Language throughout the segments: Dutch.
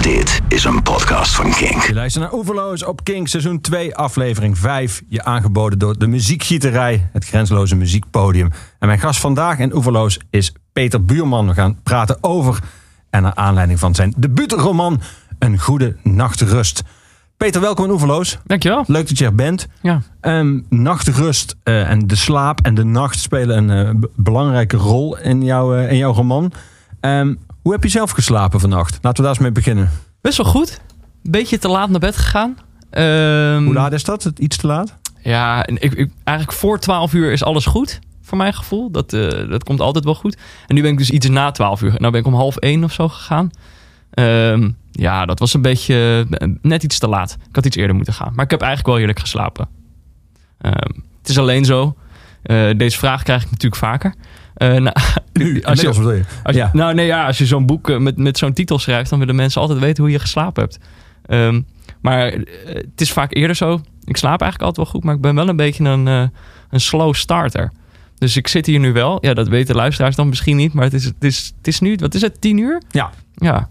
Dit is een podcast van Kink. Je luistert naar Oeverloos op King, seizoen 2, aflevering 5. Je aangeboden door de Muziekgieterij, het grenzeloze muziekpodium. En mijn gast vandaag in Oeverloos is Peter Buurman. We gaan praten over en naar aanleiding van zijn debuutroman Een Goede Nachtrust. Peter, welkom in Oeverloos. Dankjewel. Leuk dat je er bent. Ja. Ehm, nachtrust eh, en de slaap en de nacht spelen een eh, belangrijke rol in, jouw eh, in jouw roman. Ehm, hoe heb je zelf geslapen vannacht? Laten we daar eens mee beginnen. Best wel goed. Beetje te laat naar bed gegaan. Ehm, Hoe laat is dat? Iets te laat? Ja, ik, ik, eigenlijk voor 12 uur is alles goed. Voor mijn gevoel. Dat, eh, dat komt altijd wel goed. En nu ben ik dus iets na 12 uur. Nou ben ik om half 1 of zo gegaan. Ehm, ja, dat was een beetje eh, net iets te laat. Ik had iets eerder moeten gaan. Maar ik heb eigenlijk wel heerlijk geslapen. Ehm, het is alleen zo. eh, deze vraag krijg ik natuurlijk vaker. Eh, nou, Nu, als je, inmiddels bedoel je? Als je- Ja. Nou nee, ja, als je zo'n boek eh, met, met zo'n titel schrijft, dan willen mensen altijd weten hoe je geslapen hebt. Ehm, maar eh, het is vaak eerder zo. Ik slaap eigenlijk altijd wel goed, maar ik ben wel een beetje een, een slow starter. Dus ik zit hier nu wel. Ja, dat weten luisteraars dan misschien niet. Maar het is, het is, het is nu, wat is het, tien uur? Ja. Ja,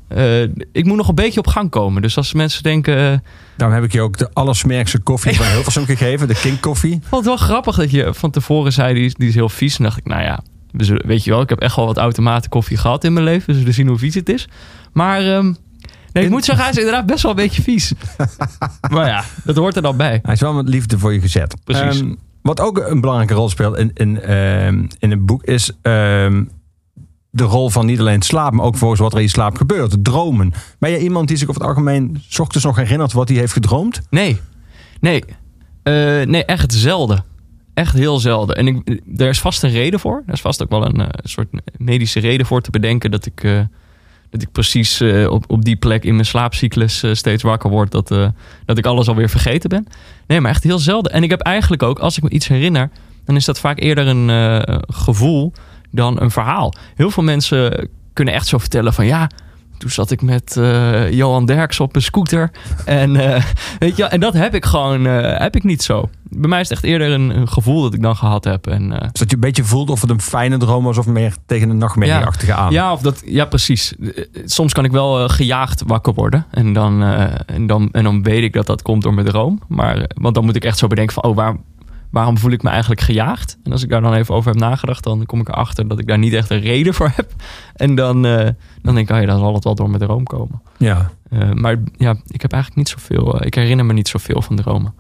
ik moet nog een beetje op gang komen. Dus als mensen denken... Daarom heb ik je ook de allersmerkste koffie van Hilversum gegeven. De King koffie. Vond het wel grappig dat je van tevoren zei, die is, die is heel vies. En dacht ik, nou ja, we zullen, weet je wel, ik heb echt wel wat automaten koffie gehad in mijn leven. Dus we zullen zien hoe vies het is. Maar ehm, nee, ik moet zeggen, hij is inderdaad best wel een beetje vies. maar ja, dat hoort er dan bij. Hij is wel met liefde voor je gezet. Precies. Ehm, wat ook een belangrijke rol speelt in, in, ehm, in het boek is de rol van niet alleen slaap, maar ook volgens wat er in je slaap gebeurt. Dromen. Ben je iemand die zich over het algemeen 's ochtends nog herinnert wat hij heeft gedroomd? Nee, nee, Eh, nee, echt zelden. Echt heel zelden. En ik, er is vast een reden voor. Er is vast ook wel een eh, soort medische reden voor te bedenken dat ik, eh, dat ik precies eh, op, op die plek in mijn slaapcyclus steeds wakker word. Dat, dat ik alles alweer vergeten ben. Nee, maar echt heel zelden. En ik heb eigenlijk ook, als ik me iets herinner, dan is dat vaak eerder een gevoel dan een verhaal. Heel veel mensen kunnen echt zo vertellen van ja. Toen zat ik met Johan Derks op een scooter. En, weet je, en dat heb ik gewoon heb ik niet zo. Bij mij is het echt eerder een, een gevoel dat ik dan gehad heb. En, eh, Dus dat je een beetje voelt of het een fijne droom was of meer tegen een nachtmerrieachtige aan. ja, of dat, ja, precies. Eh, Soms kan ik wel eh, gejaagd wakker worden. En dan, eh, en, dan, en dan weet ik dat dat komt door mijn droom. Maar, eh, want dan moet ik echt zo bedenken van... Oh, waar, waarom voel ik me eigenlijk gejaagd? En als ik daar dan even over heb nagedacht... dan kom ik erachter dat ik daar niet echt een reden voor heb. En dan, eh, dan denk ik... Oh ja, dan zal het wel door mijn droom komen. ja. Eh, maar ja, ik heb eigenlijk niet zoveel... eh, ik herinner me niet zoveel van dromen.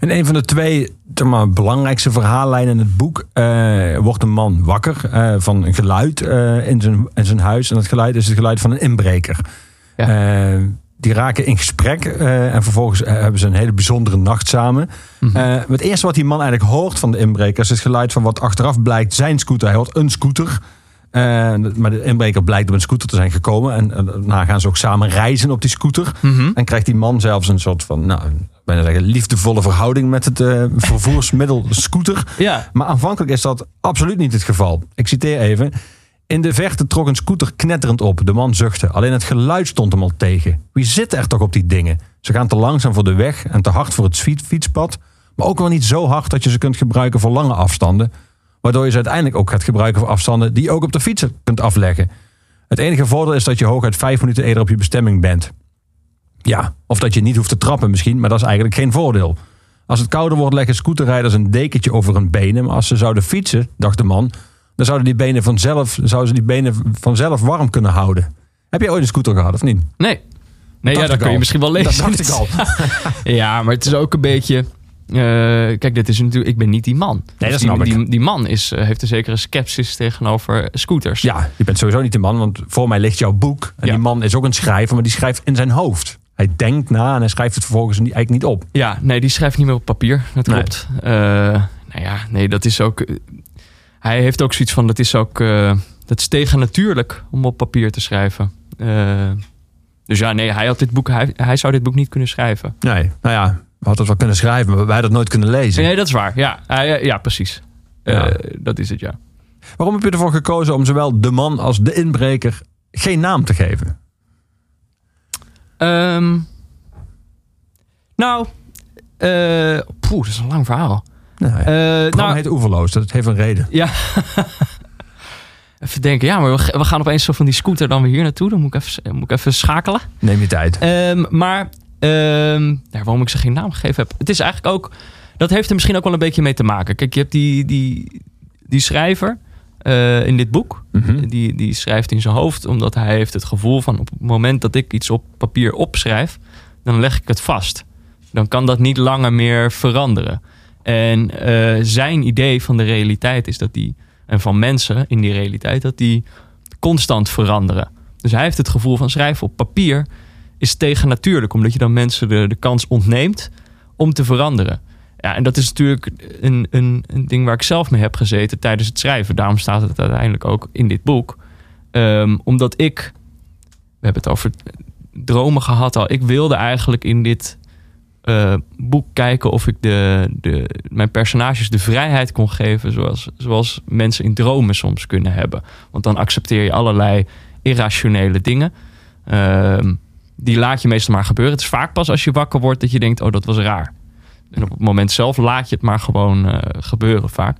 En een van de twee zeg maar, belangrijkste verhaallijnen in het boek eh, wordt een man wakker eh, van een geluid eh, in, zijn, in zijn huis. En dat geluid is het geluid van een inbreker. Ja. Die raken in gesprek en vervolgens hebben ze een hele bijzondere nacht samen. Eh, het eerste wat die man eigenlijk hoort van de inbreker is het geluid van wat achteraf blijkt zijn scooter. Hij hoort een scooter. Eh, maar de inbreker blijkt op een scooter te zijn gekomen. En, daarna gaan ze ook samen reizen op die scooter. Mhm. En krijgt die man zelfs een soort van, nou, bijna zeggen, liefdevolle verhouding met het eh, vervoersmiddel scooter. Ja, Maar aanvankelijk is dat absoluut niet het geval. Ik citeer even. In de verte trok een scooter knetterend op. De man zuchtte. Alleen het geluid stond hem al tegen. Wie zit er toch op die dingen? Ze gaan te langzaam voor de weg en te hard voor het fiets- fietspad. Maar ook wel niet zo hard dat je ze kunt gebruiken voor lange afstanden. Waardoor je ze uiteindelijk ook gaat gebruiken voor afstanden die je ook op de fiets kunt afleggen. Het enige voordeel is dat je hooguit vijf minuten eerder op je bestemming bent. Ja, of dat je niet hoeft te trappen misschien, maar dat is eigenlijk geen voordeel. Als het kouder wordt, leggen scooterrijders een dekentje over hun benen. Maar als ze zouden fietsen, dacht de man, dan zouden die benen vanzelf, zouden ze die benen vanzelf warm kunnen houden. Heb je ooit een scooter gehad of niet? nee. Nee, ja, dat ik kun je misschien wel lezen. Dat dacht ik al. Ja, maar het is ook een beetje. Eh, kijk, dit is natuurlijk. Ik ben niet die man. dat Dus snap die, die, die man is, eh, heeft een zekere sceptisch tegenover scooters. Ja, je bent sowieso niet de man, want voor mij ligt jouw boek. En Ja. die man is ook een schrijver, maar die schrijft in zijn hoofd. Hij denkt na en hij schrijft het vervolgens eigenlijk niet op. Ja, nee, die schrijft niet meer op papier. Dat Nee. klopt. Eh, nou ja, nee, dat is ook. hij heeft ook zoiets van. Dat is ook. dat is tegennatuurlijk om op papier te schrijven. Dus ja, nee, hij, had dit boek, hij, hij zou dit boek niet kunnen schrijven. Nee, nou ja, we hadden het wel kunnen schrijven, maar wij hadden het nooit kunnen lezen. Nee, dat is waar. Ja, hij- ja precies. Eh, Ja. dat is het, ja. Waarom heb je ervoor gekozen om zowel de man als de inbreker geen naam te geven? Ehm, nou, poeh, dat is een lang verhaal. Programma nou, heet Oeverloos, dat heeft een reden. ja. Even denken, ja, maar we, we gaan opeens zo van die scooter dan weer hier naartoe. Dan moet ik even, moet ik even schakelen. Neem je tijd. Ehm, maar ehm, ja, waarom ik ze geen naam gegeven heb. Het is eigenlijk ook. Dat heeft er misschien ook wel een beetje mee te maken. Kijk, je hebt die, die, die schrijver eh, in dit boek. Mhm. Die, die schrijft in zijn hoofd, omdat hij heeft het gevoel van op het moment dat ik iets op papier opschrijf, dan leg ik het vast. Dan kan dat niet langer meer veranderen. En eh, zijn idee van de realiteit is dat die, en van mensen in die realiteit, dat die constant veranderen. Dus hij heeft het gevoel van schrijven op papier is tegennatuurlijk, omdat je dan mensen de, kans ontneemt om te veranderen. Ja, en dat is natuurlijk een, een, een ding waar ik zelf mee heb gezeten tijdens het schrijven. Daarom staat het uiteindelijk ook in dit boek. Ehm, omdat ik, we hebben het over dromen gehad al. Ik wilde eigenlijk in dit eh, boek kijken of ik de, de, mijn personages de vrijheid kon geven. Zoals, zoals mensen in dromen soms kunnen hebben. Want dan accepteer je allerlei irrationele dingen. Ehm, die laat je meestal maar gebeuren. Het is vaak pas als je wakker wordt dat je denkt: oh, dat was raar. En op het moment zelf laat je het maar gewoon eh, gebeuren vaak.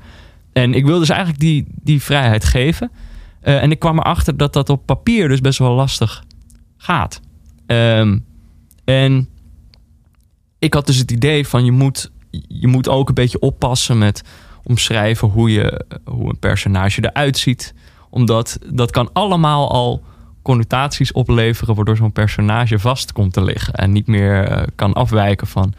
En ik wilde dus eigenlijk die, die vrijheid geven. Eh, en ik kwam erachter dat dat op papier dus best wel lastig gaat. Ehm, en ik had dus het idee van je moet, je moet ook een beetje oppassen met omschrijven hoe, je, hoe een personage eruit ziet. Omdat dat kan allemaal al connotaties opleveren waardoor zo'n personage vast komt te liggen. En niet meer eh, kan afwijken van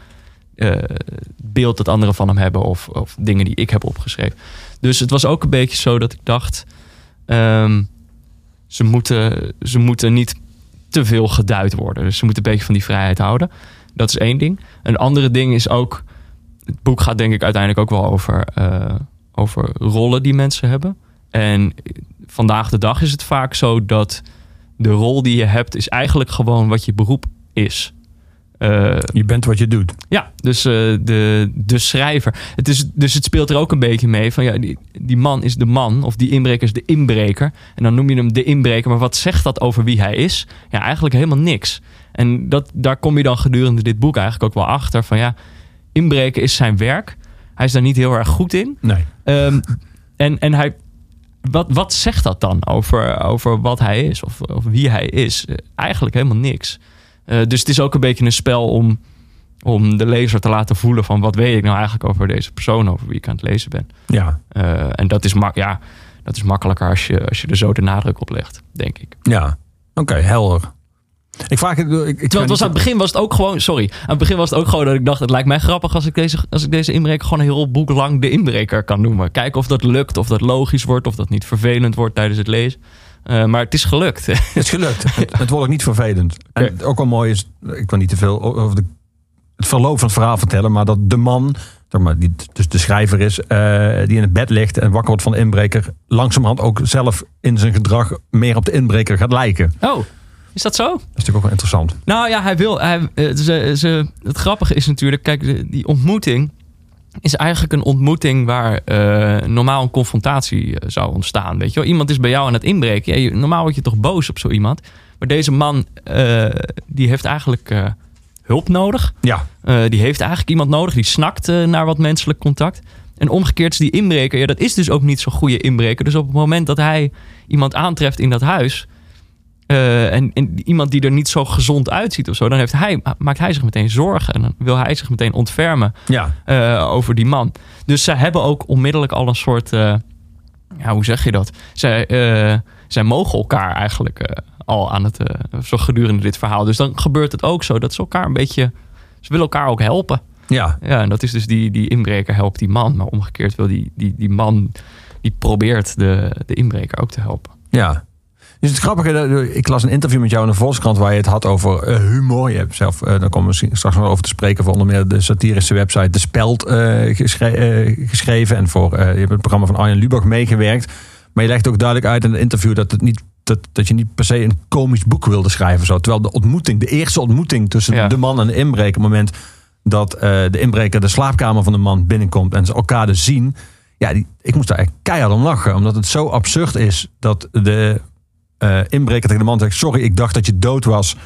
eh, het beeld dat anderen van hem hebben of, of dingen die ik heb opgeschreven. Dus het was ook een beetje zo dat ik dacht, ehm, ze, moeten, ze moeten niet te veel geduid worden. Dus ze moeten een beetje van die vrijheid houden. Dat is één ding. Een andere ding is ook, het boek gaat denk ik uiteindelijk ook wel over, eh, over rollen die mensen hebben. En vandaag de dag is het vaak zo dat de rol die je hebt is eigenlijk gewoon wat je beroep is. Eh, Je bent wat je doet. ja, dus eh, de, de schrijver. Het is, dus het speelt er ook een beetje mee van ja, die, die man is de man of die inbreker is de inbreker. En dan noem je hem de inbreker, maar wat zegt dat over wie hij is? Ja, eigenlijk helemaal niks. En dat, daar kom je dan gedurende dit boek eigenlijk ook wel achter van ja, inbreken is zijn werk. Hij is daar niet heel erg goed in. Nee. Ehm, en en hij, wat, wat zegt dat dan over, over wat hij is of, of wie hij is? Eh, Eigenlijk helemaal niks. Eh, dus het is ook een beetje een spel om, om de lezer te laten voelen van wat weet ik nou eigenlijk over deze persoon, over wie ik aan het lezen ben. Ja. Eh, en dat is, mak ja, dat is makkelijker als je, als je er zo de nadruk op legt, denk ik. Ja. Oké, helder. Ik vraag het. Ik, ik Terwijl het was aan het begin was het ook gewoon, sorry, aan het begin was het ook gewoon dat ik dacht, het lijkt mij grappig als ik deze, als ik deze inbreker gewoon een heel boek lang de inbreker kan noemen. Kijken of dat lukt, of dat logisch wordt, of dat niet vervelend wordt tijdens het lezen. Eh, maar het is gelukt. Het is gelukt. het, het wordt ook niet vervelend. En ook wel mooi is, ik wil niet te veel over de, het verloop van het verhaal vertellen, maar dat de man, zeg maar, die dus de schrijver is, eh, die in het bed ligt en wakker wordt van de inbreker, langzamerhand ook zelf in zijn gedrag meer op de inbreker gaat lijken. Oh, is dat zo? is natuurlijk ook wel interessant. Nou ja, hij wil. Hij, eh, ze, ze, het grappige is natuurlijk, kijk, die ontmoeting is eigenlijk een ontmoeting waar eh, normaal een confrontatie eh, zou ontstaan. Weet je wel? Iemand is bij jou aan het inbreken. Ja, normaal word je toch boos op zo iemand. Maar deze man, die heeft eigenlijk hulp nodig. Ja, die heeft eigenlijk iemand nodig die snakt naar wat menselijk contact. En omgekeerd is die inbreker, ja, dat is dus ook niet zo'n goede inbreker. Dus op het moment dat hij iemand aantreft in dat huis. Eh, en, en iemand die er niet zo gezond uitziet of zo, dan heeft hij, maakt hij zich meteen zorgen. En dan wil hij zich meteen ontfermen ja, eh, over die man. Dus zij hebben ook onmiddellijk al een soort. eh, ja, hoe zeg je dat? Zij, zij mogen elkaar eigenlijk al aan het. zo gedurende dit verhaal. Dus dan gebeurt het ook zo dat ze elkaar een beetje. Ze willen elkaar ook helpen. ja. Ja, en dat is dus die, die inbreker helpt die man. Maar omgekeerd wil die, die, die man. die probeert de, de inbreker ook te helpen. Ja. Dus het grappige, dat- ik las een interview met jou in de Volkskrant waar je het had over eh, humor. Je hebt zelf, eh, daar komen we straks nog over te spreken, voor onder meer de satirische website De Speld eh, geschre- eh, geschreven. En voor, eh, je hebt het programma van Arjen Lubach meegewerkt. Maar je legt ook duidelijk uit in het interview dat, het niet, dat, dat je niet per se een komisch boek wilde schrijven. Zo. Terwijl de ontmoeting, de eerste ontmoeting tussen Ja. de man en de inbreker, op het moment dat eh, de inbreker de slaapkamer van de man binnenkomt en ze elkaar dus zien. Ja, die, ik moest daar echt keihard om lachen. Omdat het zo absurd is dat de eh, inbreker tegen de man zegt... sorry, ik dacht dat je dood was.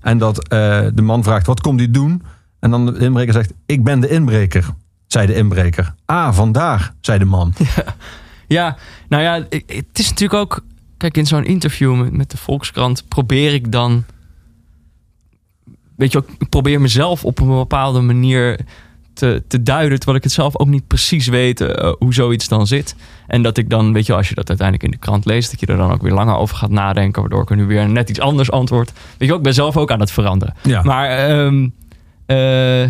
En dat eh, de man vraagt, wat komt u doen? En dan de inbreker zegt, ik ben de inbreker, zei de inbreker. Ah, vandaar, zei de man. Ja, nou ja, het is natuurlijk ook... Kijk, in zo'n interview met, met de Volkskrant probeer ik dan... Weet je ik probeer mezelf op een bepaalde manier te, te duiden... terwijl ik het zelf ook niet precies weet eh, hoe zoiets dan zit. En dat ik dan, weet je, als je dat uiteindelijk in de krant leest... dat je er dan ook weer langer over gaat nadenken... waardoor ik er nu weer net iets anders antwoord. Weet je ook, ik ben zelf ook aan het veranderen. Ja. Maar ehm, eh,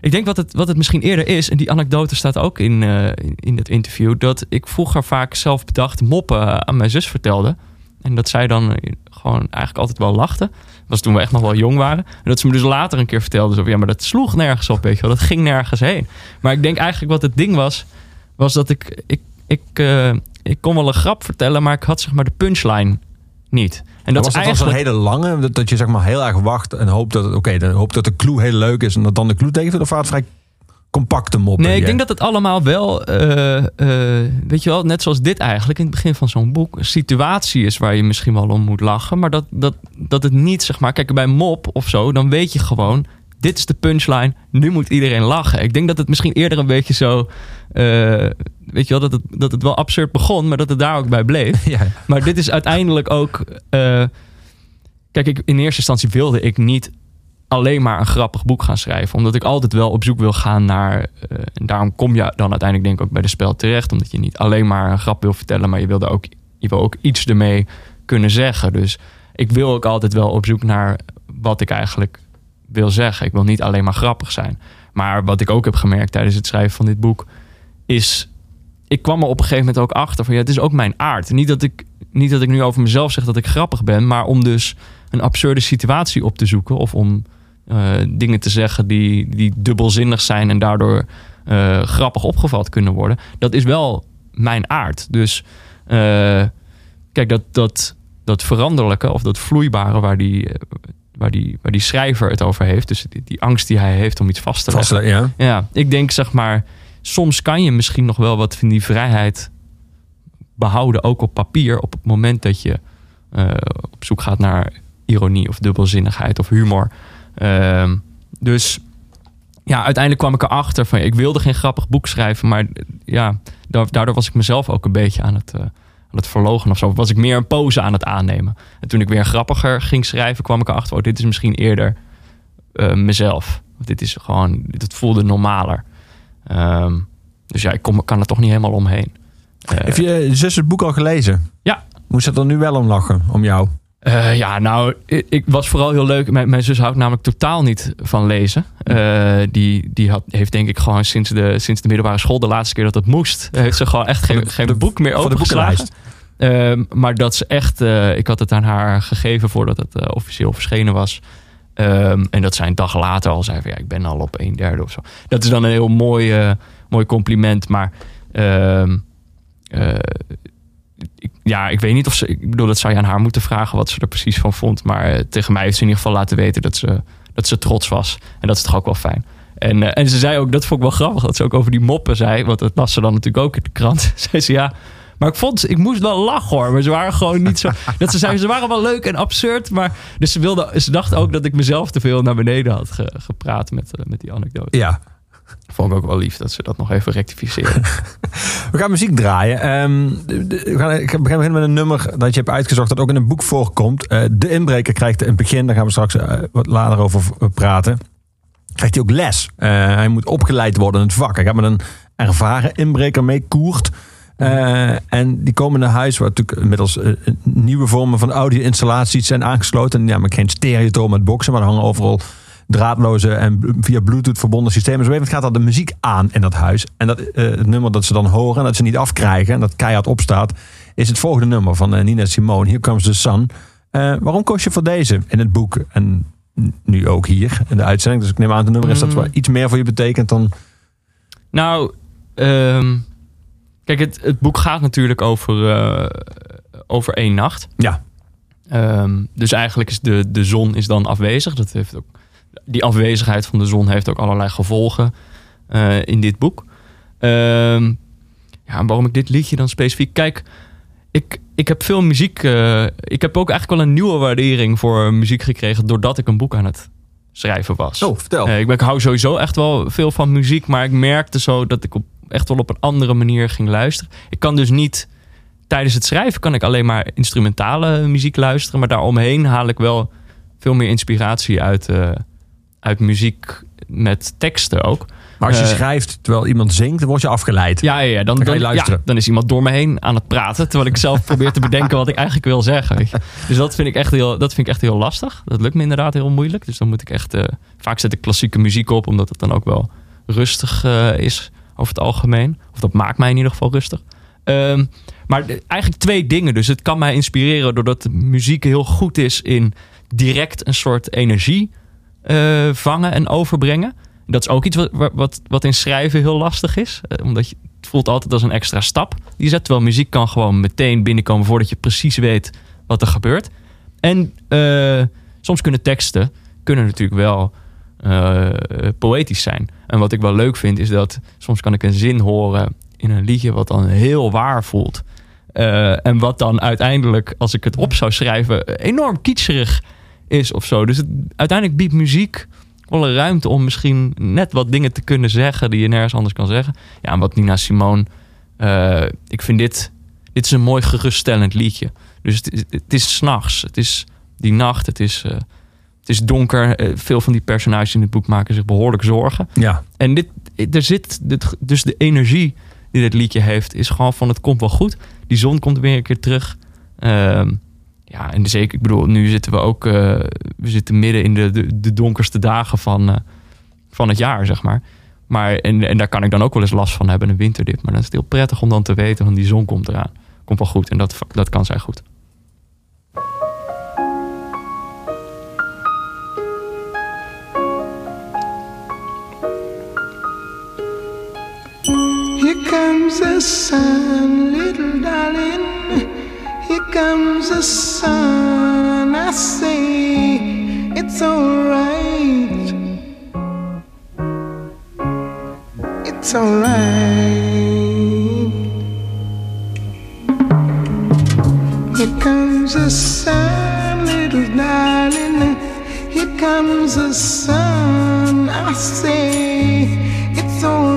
ik denk wat het, wat het misschien eerder is, en die anekdote staat ook in, eh, in, in het interview, dat ik vroeger vaak zelf bedacht moppen aan mijn zus vertelde. En dat zij dan gewoon eigenlijk altijd wel lachte. Dat was toen we echt nog wel jong waren. En dat ze me dus later een keer vertelde. Zo, ja, maar dat sloeg nergens op, weet je wel. Dat ging nergens heen. Maar ik denk eigenlijk wat het ding was, was dat ik... ik, ik, eh, ik kon wel een grap vertellen, maar ik had zeg maar de punchline niet. En dat was dat eigenlijk... hele lange, dat, dat je zeg maar heel erg wacht en hoopt dat, oké, dan hoopt dat de clue heel leuk is en dat dan de clue tegen of het vrij compacte moppen? Nee, ik denk dat het allemaal wel, eh, eh, weet je wel, net zoals dit eigenlijk in het begin van zo'n boek, een situatie is waar je misschien wel om moet lachen, maar dat, dat, dat het niet, zeg maar, kijk bij mop of zo, dan weet je gewoon, dit is de punchline, nu moet iedereen lachen. Ik denk dat het misschien eerder een beetje zo, eh, weet je wel, dat het, dat het wel absurd begon, maar dat het daar ook bij bleef. Ja, Maar dit is uiteindelijk ook. kijk, ik, in eerste instantie wilde ik niet alleen maar een grappig boek gaan schrijven. Omdat ik altijd wel op zoek wil gaan naar. eh, en daarom kom je dan uiteindelijk denk ik ook bij de spel terecht. Omdat je niet alleen maar een grap wil vertellen, maar je wil, er ook, je wil ook iets ermee kunnen zeggen. Dus ik wil ook altijd wel op zoek naar wat ik eigenlijk wil zeggen. Ik wil niet alleen maar grappig zijn. Maar wat ik ook heb gemerkt tijdens het schrijven van dit boek is ik kwam er op een gegeven moment ook achter van ja, het is ook mijn aard. Niet dat ik, niet dat ik nu over mezelf zeg dat ik grappig ben, maar om dus een absurde situatie op te zoeken of om eh, dingen te zeggen die, die dubbelzinnig zijn en daardoor eh, grappig opgevat kunnen worden. Dat is wel mijn aard. Dus eh, kijk, dat, dat, dat veranderlijke of dat vloeibare waar die, waar die, waar die schrijver het over heeft, dus die, die angst die hij heeft om iets vast te leggen. vast, ja. Ja, ik denk zeg maar, soms kan je misschien nog wel wat van die vrijheid behouden, ook op papier, op het moment dat je op zoek gaat naar ironie of dubbelzinnigheid of humor. Ehm, dus ja, uiteindelijk kwam ik erachter van, ik wilde geen grappig boek schrijven, maar ja, da- daardoor was ik mezelf ook een beetje aan het, eh, aan het verlogen of zo. Was ik meer een pose aan het aannemen. En toen ik weer grappiger ging schrijven, kwam ik erachter, oh, dit is misschien eerder eh, mezelf. Dit is gewoon, dit voelde normaler. Ehm, dus ja, ik kom, kan er toch niet helemaal omheen. Heb je eh, zus het boek al gelezen? Ja. Moest ze er nu wel om lachen, om jou? Eh, ja, nou, ik, ik was vooral heel leuk. Mijn, mijn zus houdt namelijk totaal niet van lezen. Eh, die die had, heeft denk ik gewoon sinds de, sinds de middelbare school, de laatste keer dat het moest, heeft ze gewoon echt geen, de- geen de- boek meer opengeslagen. Ehm, maar dat ze echt, eh, ik had het aan haar gegeven voordat het officieel verschenen was. Ehm, en dat zij een dag later al zei van ja, ik ben al op een derde of zo. Dat is dan een heel mooi, mooi compliment. Maar ehm, eh, ja, ik weet niet of ze. Ik bedoel, dat zou je aan haar moeten vragen wat ze er precies van vond. Maar eh, tegen mij heeft ze in ieder geval laten weten dat ze, dat ze trots was. En dat is toch ook wel fijn. En, eh, en ze zei ook, dat vond ik wel grappig, dat ze ook over die moppen zei. Want dat las ze dan natuurlijk ook in de krant. zei ze ja. Maar ik vond, ik moest wel lachen hoor. Maar ze waren gewoon niet zo. Dat ze zei, ze waren wel leuk en absurd. Maar dus ze, wilde, ze dacht ook dat ik mezelf te veel naar beneden had ge- gepraat met, eh, met die anekdote. Ja. Vond ik ook wel lief dat ze dat nog even rectificeerde. We gaan muziek draaien. Ehm, we gaan, ik ga beginnen met een nummer dat je hebt uitgezocht dat ook in een boek voorkomt. Eh, de inbreker krijgt een begin. Daar gaan we straks eh, wat later over praten. Krijgt hij ook les. Eh, hij moet opgeleid worden in het vak. Hij gaat met een ervaren inbreker mee koert. En die komen naar huis waar natuurlijk inmiddels nieuwe vormen van audio-installaties zijn aangesloten. Namelijk geen stereotoon met boksen, maar er hangen overal draadloze en via Bluetooth verbonden systemen. Zo even gaat er de muziek aan in dat huis. En dat, eh, het nummer dat ze dan horen en dat ze niet afkrijgen en dat keihard opstaat, is het volgende nummer van eh, Nina Simone. Here Comes the Sun. Eh, waarom koos je voor deze in het boek en nu ook hier in de uitzending? Dus ik neem aan het nummer is dat Mm. wel iets meer voor je betekent dan... Nou, ehm, kijk, het, het boek gaat natuurlijk over, over één nacht. Ja. Ehm, dus eigenlijk is de, de zon is dan afwezig. Dat heeft ook, die afwezigheid van de zon heeft ook allerlei gevolgen eh, in dit boek. Ehm, ja, en waarom ik dit liedje dan specifiek... Kijk, ik, ik heb veel muziek... eh, ik heb ook eigenlijk wel een nieuwe waardering voor muziek gekregen... doordat ik een boek aan het schrijven was. Oh, vertel. Eh, ik, ben, ik hou sowieso echt wel veel van muziek, maar ik merkte zo dat ik op, echt wel op een andere manier ging luisteren. Ik kan dus niet tijdens het schrijven kan ik alleen maar instrumentale muziek luisteren, maar daaromheen haal ik wel veel meer inspiratie uit, uit muziek met teksten ook. Maar als je Eh, schrijft terwijl iemand zingt, dan word je afgeleid. Ja, ja, ja, dan, Dan je luisteren. ja, dan is iemand door me heen aan het praten. Terwijl ik zelf probeer te bedenken wat ik eigenlijk wil zeggen. Weet je. Dus dat vind, ik echt heel, dat vind ik echt heel lastig. Dat lukt me inderdaad heel moeilijk. Dus dan moet ik echt... eh, vaak zet ik klassieke muziek op, omdat het dan ook wel rustig eh, is over het algemeen. Of dat maakt mij in ieder geval rustig. Ehm, maar de- eigenlijk twee dingen. Dus het kan mij inspireren doordat de muziek heel goed is in direct een soort energie eh, vangen en overbrengen. Dat is ook iets wat, wat, wat in schrijven heel lastig is. Eh, omdat je, het voelt altijd als een extra stap. Die zet, terwijl muziek kan gewoon meteen binnenkomen voordat je precies weet wat er gebeurt. En eh, soms kunnen teksten kunnen natuurlijk wel poëtisch zijn. En wat ik wel leuk vind is dat soms kan ik een zin horen in een liedje wat dan heel waar voelt. En wat dan uiteindelijk, als ik het op zou schrijven, enorm kitscherig is of zo. Dus het, uiteindelijk biedt muziek wel een ruimte om misschien net wat dingen te kunnen zeggen die je nergens anders kan zeggen. Ja, en wat Nina Simone, eh, ik vind dit, dit is een mooi geruststellend liedje. Dus het, is- het is s'nachts, het is die nacht, het is, eh, het is donker. Eh, veel van die personages in het boek maken zich behoorlijk zorgen. Ja. En dit, er zit, dit, dus de energie die dit liedje heeft, is gewoon van het komt wel goed. Die zon komt weer een keer terug. Ehm, ja, en zeker, ik bedoel, nu zitten we ook, eh, we zitten midden in de, de, donkerste dagen van, eh, van het jaar, zeg maar. Maar en, en daar kan ik dan ook wel eens last van hebben, een winterdip. Maar dan is het heel prettig om dan te weten van die zon komt eraan. Komt wel goed en dat, dat kan zij goed. Here comes the sun, little darling. Here comes the sun. I say it's alright. It's alright. Here comes the sun, little darling. Here comes the sun. I say it's alright.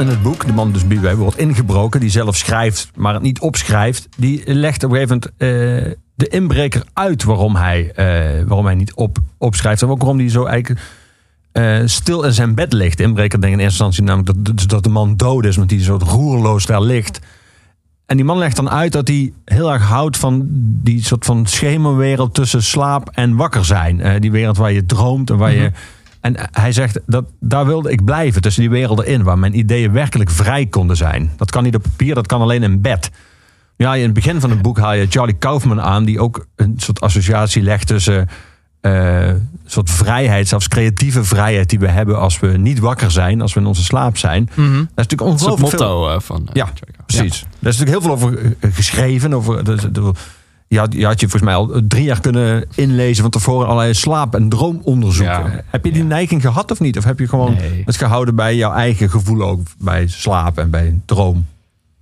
In het boek, de man dus bij wij wordt ingebroken, die zelf schrijft, maar het niet opschrijft, die legt op een gegeven moment eh, de inbreker uit waarom hij, eh, waarom hij niet op, opschrijft. En ook waarom hij zo eigenlijk eh, stil in zijn bed ligt. De inbreker denkt in eerste instantie namelijk dat, de man dood is, want die zo roerloos daar ligt. En die man legt dan uit dat hij heel erg houdt van die soort van schemerwereld tussen slaap en wakker zijn. Die wereld waar je droomt en waar je. En hij zegt dat daar wilde ik blijven, tussen die werelden in, waar mijn ideeën werkelijk vrij konden zijn. Dat kan niet op papier, dat kan alleen in bed. Ja, in het begin van het boek haal je Charlie Kaufman aan, die ook een soort associatie legt tussen eh, een soort vrijheid, zelfs creatieve vrijheid die we hebben als we niet wakker zijn, als we in onze slaap zijn. Dat is natuurlijk Dat is het ongelooflijk veel. motto eh, van... eh, Ja, precies. Daar is natuurlijk heel veel over eh, geschreven. Over, de, de- je, had, je had je volgens mij al drie jaar kunnen inlezen van tevoren allerlei slaap- en droomonderzoeken. Ja. Heb je die neiging gehad of niet? Of heb je gewoon Nee. het gehouden bij jouw eigen gevoel ook bij slaap en bij droom?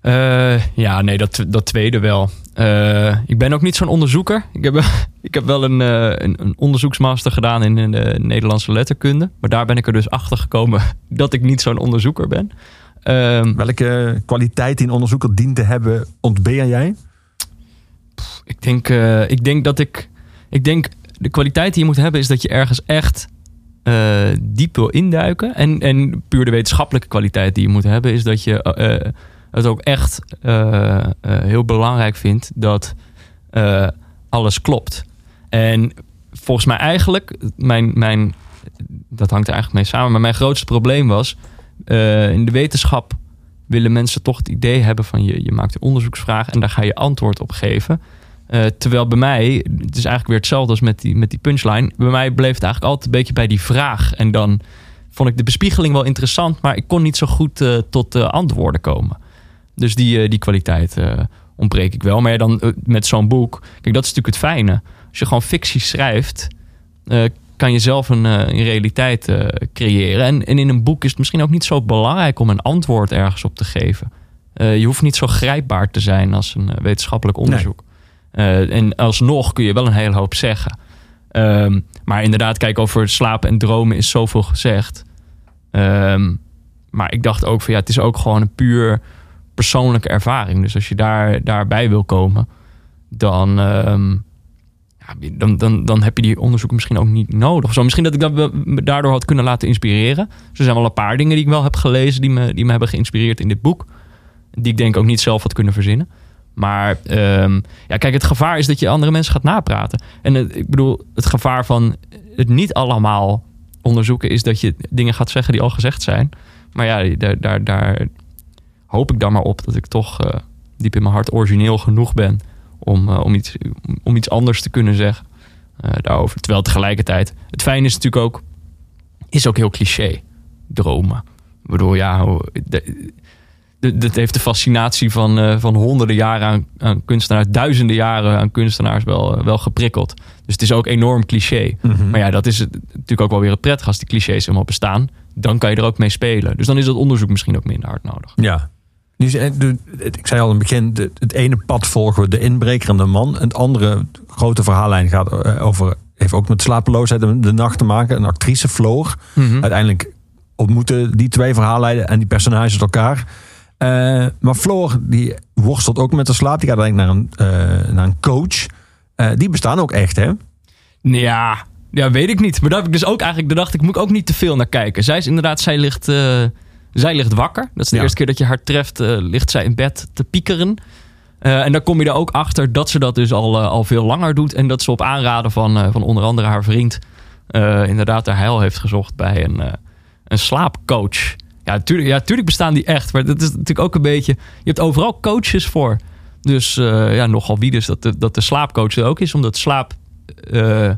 Eh, ja, nee, dat, dat tweede wel. Eh, ik ben ook niet zo'n onderzoeker. Ik heb, ik heb wel een, eh, een, een onderzoeksmaster gedaan in, in de Nederlandse letterkunde. Maar daar ben ik er dus achter gekomen dat ik niet zo'n onderzoeker ben. Ehm, Welke kwaliteit die een onderzoeker dient te hebben, ontbeer jij? Ik, denk, eh, ik denk dat ik. Ik denk de kwaliteit die je moet hebben is dat je ergens echt eh, diep wil induiken. En, en puur de wetenschappelijke kwaliteit die je moet hebben is dat je eh, het ook echt heel belangrijk vindt dat alles klopt. En volgens mij eigenlijk, mijn, mijn, dat hangt er eigenlijk mee samen, maar mijn grootste probleem was in de wetenschap willen mensen toch het idee hebben van je, je maakt een onderzoeksvraag en daar ga je antwoord op geven. Eh, terwijl bij mij, het is eigenlijk weer hetzelfde als met die, met die punchline. Bij mij bleef het eigenlijk altijd een beetje bij die vraag. En dan vond ik de bespiegeling wel interessant, maar ik kon niet zo goed eh, tot eh, antwoorden komen. Dus die, eh, die kwaliteit ontbreek ik wel. Maar ja, dan met zo'n boek, kijk, dat is natuurlijk het fijne. Als je gewoon fictie schrijft, kan je zelf een, een realiteit creëren. En, en in een boek is het misschien ook niet zo belangrijk om een antwoord ergens op te geven. Je hoeft niet zo grijpbaar te zijn als een wetenschappelijk onderzoek. Eh, en alsnog kun je wel een hele hoop zeggen. Ehm, maar inderdaad, kijk, over slapen en dromen is zoveel gezegd. Ehm, maar ik dacht ook van ja, het is ook gewoon een puur persoonlijke ervaring. Dus als je daar, daarbij wil komen, dan, ehm, dan, dan, dan heb je die onderzoeken misschien ook niet nodig. Zo, misschien dat ik dat daardoor had kunnen laten inspireren. Dus er zijn wel een paar dingen die ik wel heb gelezen die me, die me hebben geïnspireerd in dit boek. Die ik denk ook niet zelf had kunnen verzinnen. Maar ehm, ja, kijk, het gevaar is dat je andere mensen gaat napraten. En ik bedoel, het gevaar van het niet allemaal onderzoeken is dat je dingen gaat zeggen die al gezegd zijn. Maar ja, daar, daar, daar hoop ik dan maar op dat ik toch eh, diep in mijn hart origineel genoeg ben om, eh, om, iets, om iets anders te kunnen zeggen eh, daarover. Terwijl tegelijkertijd, het fijne is natuurlijk ook, is ook heel cliché, dromen. Ik bedoel, ja, dat heeft de fascinatie van, eh, van honderden jaren aan, aan kunstenaars, duizenden jaren aan kunstenaars wel, eh, wel geprikkeld. Dus het is ook enorm cliché. Maar ja, dat is het- natuurlijk ook wel weer het prettig als die clichés helemaal bestaan. Dan kan je er ook mee spelen. Dus dan is dat onderzoek misschien ook minder hard nodig. Ja. Dus, ik zei al in het begin, het ene pad volgen we de inbreker en de man. En het andere grote verhaallijn gaat eh, over, heeft ook met slapeloosheid en de nacht te maken. Een actrice, Floor. Uiteindelijk ontmoeten die twee verhaallijnen en die personages elkaar. Eh, maar Floor, die worstelt ook met de slaap. Die gaat eigenlijk naar een, eh, naar een coach. Eh, die bestaan ook echt, hè? Ja, ja, weet ik niet. Maar daar heb ik dus ook eigenlijk, daar dacht ik, moet ook niet te veel naar kijken. Zij is inderdaad, zij ligt, zij ligt wakker. Dat is de Ja. eerste keer dat je haar treft, ligt zij in bed te piekeren. En dan kom je er ook achter dat ze dat dus al, al veel langer doet. En dat ze op aanraden van, van onder andere haar vriend inderdaad haar heil heeft gezocht bij een, een slaapcoach. Ja tuurlijk, ja, tuurlijk bestaan die echt. Maar dat is natuurlijk ook een beetje... Je hebt overal coaches voor. Dus eh, ja, nogal wie dus dat de, dat de slaapcoach er ook is. Omdat slaap eh,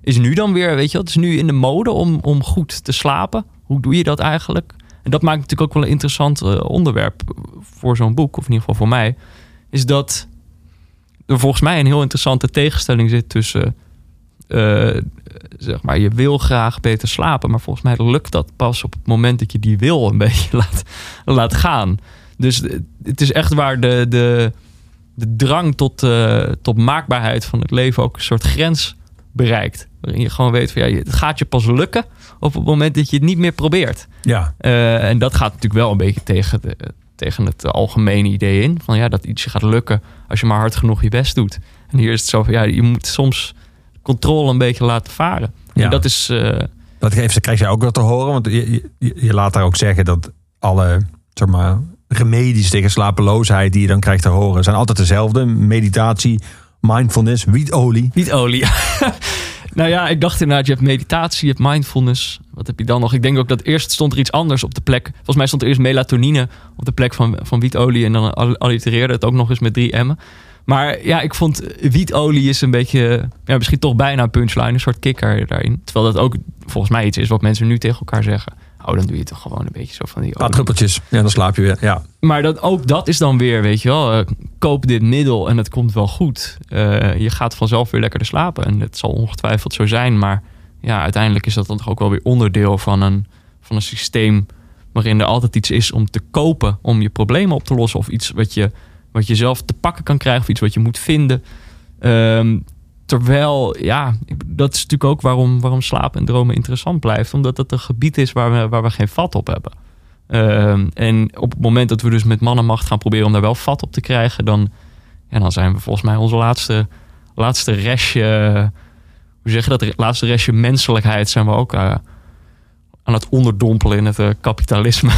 is nu dan weer, weet je het is nu in de mode om, om goed te slapen. Hoe doe je dat eigenlijk? En dat maakt natuurlijk ook wel een interessant eh, onderwerp voor zo'n boek, of in ieder geval voor mij. Is dat er volgens mij een heel interessante tegenstelling zit tussen, eh, zeg maar, je wil graag beter slapen, maar volgens mij lukt dat pas op het moment dat je die wil een beetje laat, laat gaan. Dus het is echt waar de, de, de drang tot, eh, tot maakbaarheid van het leven ook een soort grens bereikt. Waarin je gewoon weet van ja, het gaat je pas lukken op het moment dat je het niet meer probeert. Ja, Eh, en dat gaat natuurlijk wel een beetje tegen, de, tegen het algemene idee in. Van ja, dat iets je gaat lukken als je maar hard genoeg je best doet. En hier is het zo van ja, je moet soms controle een beetje laten varen. Ja. En dat is. eh, dat geeft, krijg je ook wel te horen. Want je, je, je laat daar ook zeggen dat alle zeg maar, remedies tegen slapeloosheid die je dan krijgt te horen, zijn altijd dezelfde. Meditatie, mindfulness, wietolie. Niet olie. nou ja, ik dacht inderdaad, je hebt meditatie, je hebt mindfulness. Wat heb je dan nog? Ik denk ook dat eerst stond er iets anders op de plek. Volgens mij stond er eerst melatonine op de plek van, van wietolie. En dan al- allitereerde het ook nog eens met drie M'en. Maar ja, ik vond wietolie is een beetje, ja, misschien toch bijna een punchline, een soort kikker daarin. Terwijl dat ook volgens mij iets is wat mensen nu tegen elkaar zeggen. Oh, dan doe je toch gewoon een beetje zo van die olie. druppeltjes. Ja, dan slaap je weer. Ja. Maar dat, ook dat is dan weer, weet je wel, eh, koop dit middel en het komt wel goed. Eh, je gaat vanzelf weer lekkerder slapen. En het zal ongetwijfeld zo zijn. Maar ja, uiteindelijk is dat dan toch ook wel weer onderdeel van een, van een systeem waarin er altijd iets is om te kopen, om je problemen op te lossen. Of iets wat je, wat je zelf te pakken kan krijgen, of iets wat je moet vinden. Ehm, terwijl, ja, dat is natuurlijk ook waarom, waarom slapen en dromen interessant blijft. Omdat het een gebied is waar we, waar we geen vat op hebben. Ehm, en op het moment dat we dus met mannenmacht gaan proberen om daar wel vat op te krijgen, dan, ja, dan zijn we volgens mij onze laatste, laatste restje, hoe zeg je dat, laatste restje menselijkheid zijn we ook eh, aan het onderdompelen in het eh, kapitalisme.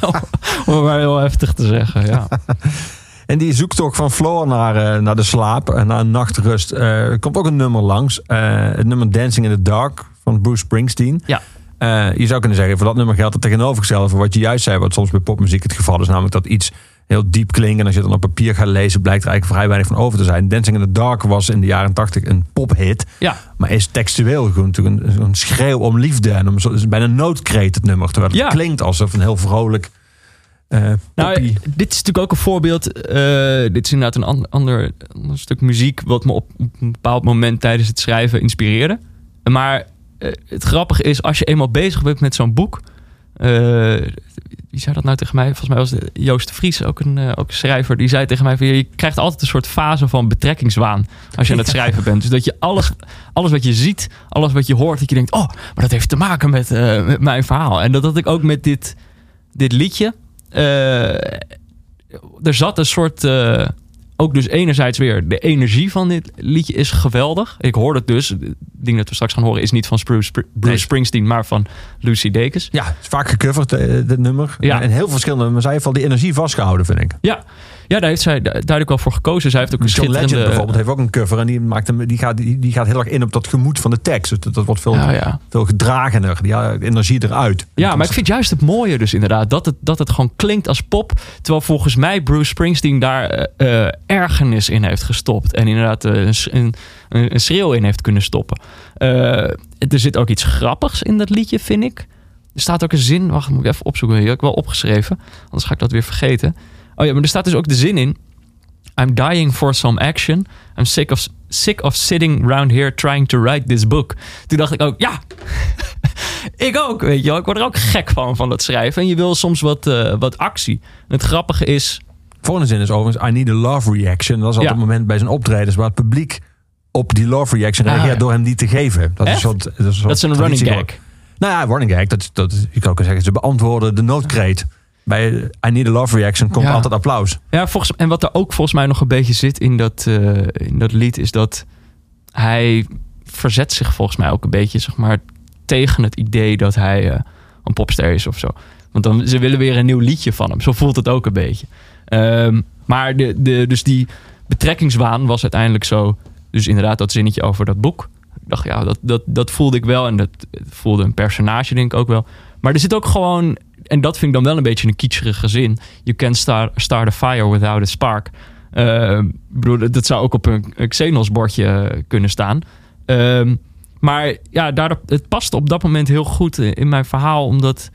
om maar heel heftig te zeggen, ja. En die zoektocht van Floor naar, eh, naar de slaap en naar een nachtrust. eh, er komt ook een nummer langs. Eh, het nummer Dancing in the Dark van Bruce Springsteen. Ja. Eh, je zou kunnen zeggen, voor dat nummer geldt het tegenovergestelde van wat je juist zei, wat soms bij popmuziek het geval is, namelijk dat iets heel diep klinkt en als je het dan op papier gaat lezen, blijkt er eigenlijk vrij weinig van over te zijn. Dancing in the Dark was in de jaren 80 een pophit, Ja, maar is textueel gewoon natuurlijk een, een schreeuw om liefde en om, is bijna een noodkreet het nummer, terwijl het Ja. klinkt alsof een heel vrolijk eh Nou, dit is natuurlijk ook een voorbeeld. eh, dit is inderdaad een an- ander, ander stuk muziek wat me op een bepaald moment tijdens het schrijven inspireerde. Maar eh, het grappige is, als je eenmaal bezig bent met zo'n boek. wie zei dat nou tegen mij? Volgens mij was het Joost de Vries, ook een, ook een schrijver. Die zei tegen mij: van, je krijgt altijd een soort fase van betrekkingswaan. Als je aan het schrijven bent. Dus dat je alles, alles wat je ziet, alles wat je hoort, dat je denkt: oh, maar dat heeft te maken met, met mijn verhaal. En dat had ik ook met dit, dit liedje. Eh, er zat een soort. eh, ook dus enerzijds weer de energie van dit liedje is geweldig. Ik hoorde het dus. Het ding dat we straks gaan horen is niet van Bruce, Bruce Nee. Springsteen, maar van Lucy Dacus. Ja, het is vaak gecoverd, eh, dit nummer. Ja. En heel veel verschillende, maar zij heeft al die energie vastgehouden, vind ik. Ja, ja, daar heeft zij du- duidelijk wel voor gekozen. Zij heeft ook een John Legend schitterende... bijvoorbeeld heeft ook een cover en die, maakt hem, die, gaat, die, die gaat heel erg in op dat gemoed van de tekst. Dus dat, dat wordt veel, Ja, ja. veel gedragener. Die energie eruit. Ja, maar ik vind juist het mooie dus inderdaad. Dat het, dat het gewoon klinkt als pop. Terwijl volgens mij Bruce Springsteen daar eh, eh, ergernis in heeft gestopt. En inderdaad eh, een, een, een schreeuw in heeft kunnen stoppen. Er zit ook iets grappigs in dat liedje, vind ik. Er staat ook een zin. Wacht, moet ik even opzoeken. Die heb ik wel opgeschreven. Anders ga ik dat weer vergeten. Oh ja, maar er staat dus ook de zin in. I'm dying for some action. I'm sick of, sick of sitting around here trying to write this book. Toen dacht ik ook, ja, ik ook, weet je wel. Ik word er ook gek van, van dat schrijven. En je wil soms wat, eh, wat actie. En het grappige is... Volgende zin is overigens, I need a love reaction. Dat is altijd Ja. het moment bij zijn optredens waar het publiek op die love reaction Ah, reageert ja. door hem die te geven. Dat is, een soort, dat is een, soort Dat is een running gag. Nou ja, running gag. Dat, dat, je kan ook zeggen, ze beantwoorden de noodkreet. Bij I need a love reaction komt Ja. altijd applaus. Ja, volgens, en wat er ook volgens mij nog een beetje zit in dat, eh, in dat lied... is dat hij verzet zich volgens mij ook een beetje... zeg maar, tegen het idee dat hij eh, een popster is of zo. Want dan, ze willen weer een nieuw liedje van hem. Zo voelt het ook een beetje. Ehm, maar de, de, dus die betrekkingswaan was uiteindelijk zo... dus inderdaad dat zinnetje over dat boek. Ik dacht, ja, dat, dat, dat voelde ik wel. En dat voelde een personage denk ik ook wel. Maar er zit ook gewoon... en dat vind ik dan wel een beetje een kitscherige zin. You can start, start a fire without a spark. Eh, bedoel, dat- zou ook op een, een Xenos bordje kunnen staan. Ehm, maar ja, daardoor, het past op dat moment heel goed in mijn verhaal. Omdat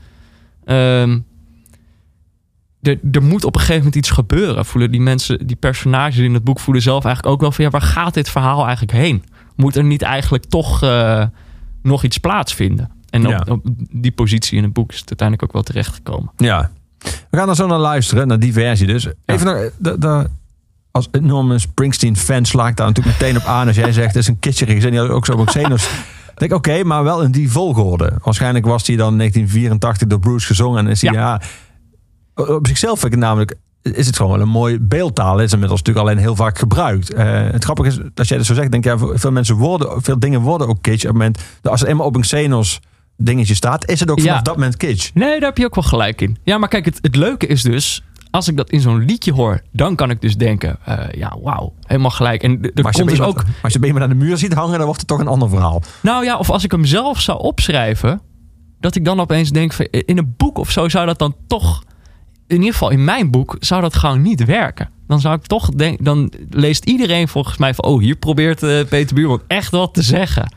er, er moet op een gegeven moment iets gebeuren. Voelen die mensen, die personages in het boek voelen zelf eigenlijk ook wel van... ja, waar gaat dit verhaal eigenlijk heen? Moet er niet eigenlijk toch eh, nog iets plaatsvinden? En op, Ja. op die positie in het boek is het uiteindelijk ook wel terechtgekomen. Ja. We gaan er zo naar luisteren, naar die versie dus. Even nog, de, de, als enorme Springsteen-fan sla ik daar natuurlijk meteen op aan. Als jij zegt, het is een kitscherig gezin, die had ook zo op. Ik denk, oké, maar wel in die volgorde. Waarschijnlijk was hij dan in 1984 door Bruce gezongen. En is hij, ja. op zichzelf vind ik het namelijk, is het gewoon wel een mooi beeldtaal. Is inmiddels natuurlijk alleen heel vaak gebruikt. Eh, het grappige is, als jij dat zo zegt, denk ik, ja, veel mensen worden, veel dingen worden ook kitsch. Op het moment, als er eenmaal op een Xenos dingetje staat, is het ook vanaf Ja. dat moment kitsch. Nee, daar heb je ook wel gelijk in. Ja, maar kijk, het, het leuke is dus... Als ik dat in zo'n liedje hoor, dan kan ik dus denken... eh, ja, wauw, helemaal gelijk. En d- er Maar komt dus iemand, ook... als je iemand aan de muur ziet hangen, dan wordt het toch een ander verhaal. Nou ja, of als ik hem zelf zou opschrijven... dat ik dan opeens denk... van, in een boek of zo zou dat dan toch... in ieder geval in mijn boek zou dat gewoon niet werken. Dan zou ik toch denken... dan leest iedereen volgens mij van... oh, hier probeert eh, Peter Buurman echt wat te zeggen.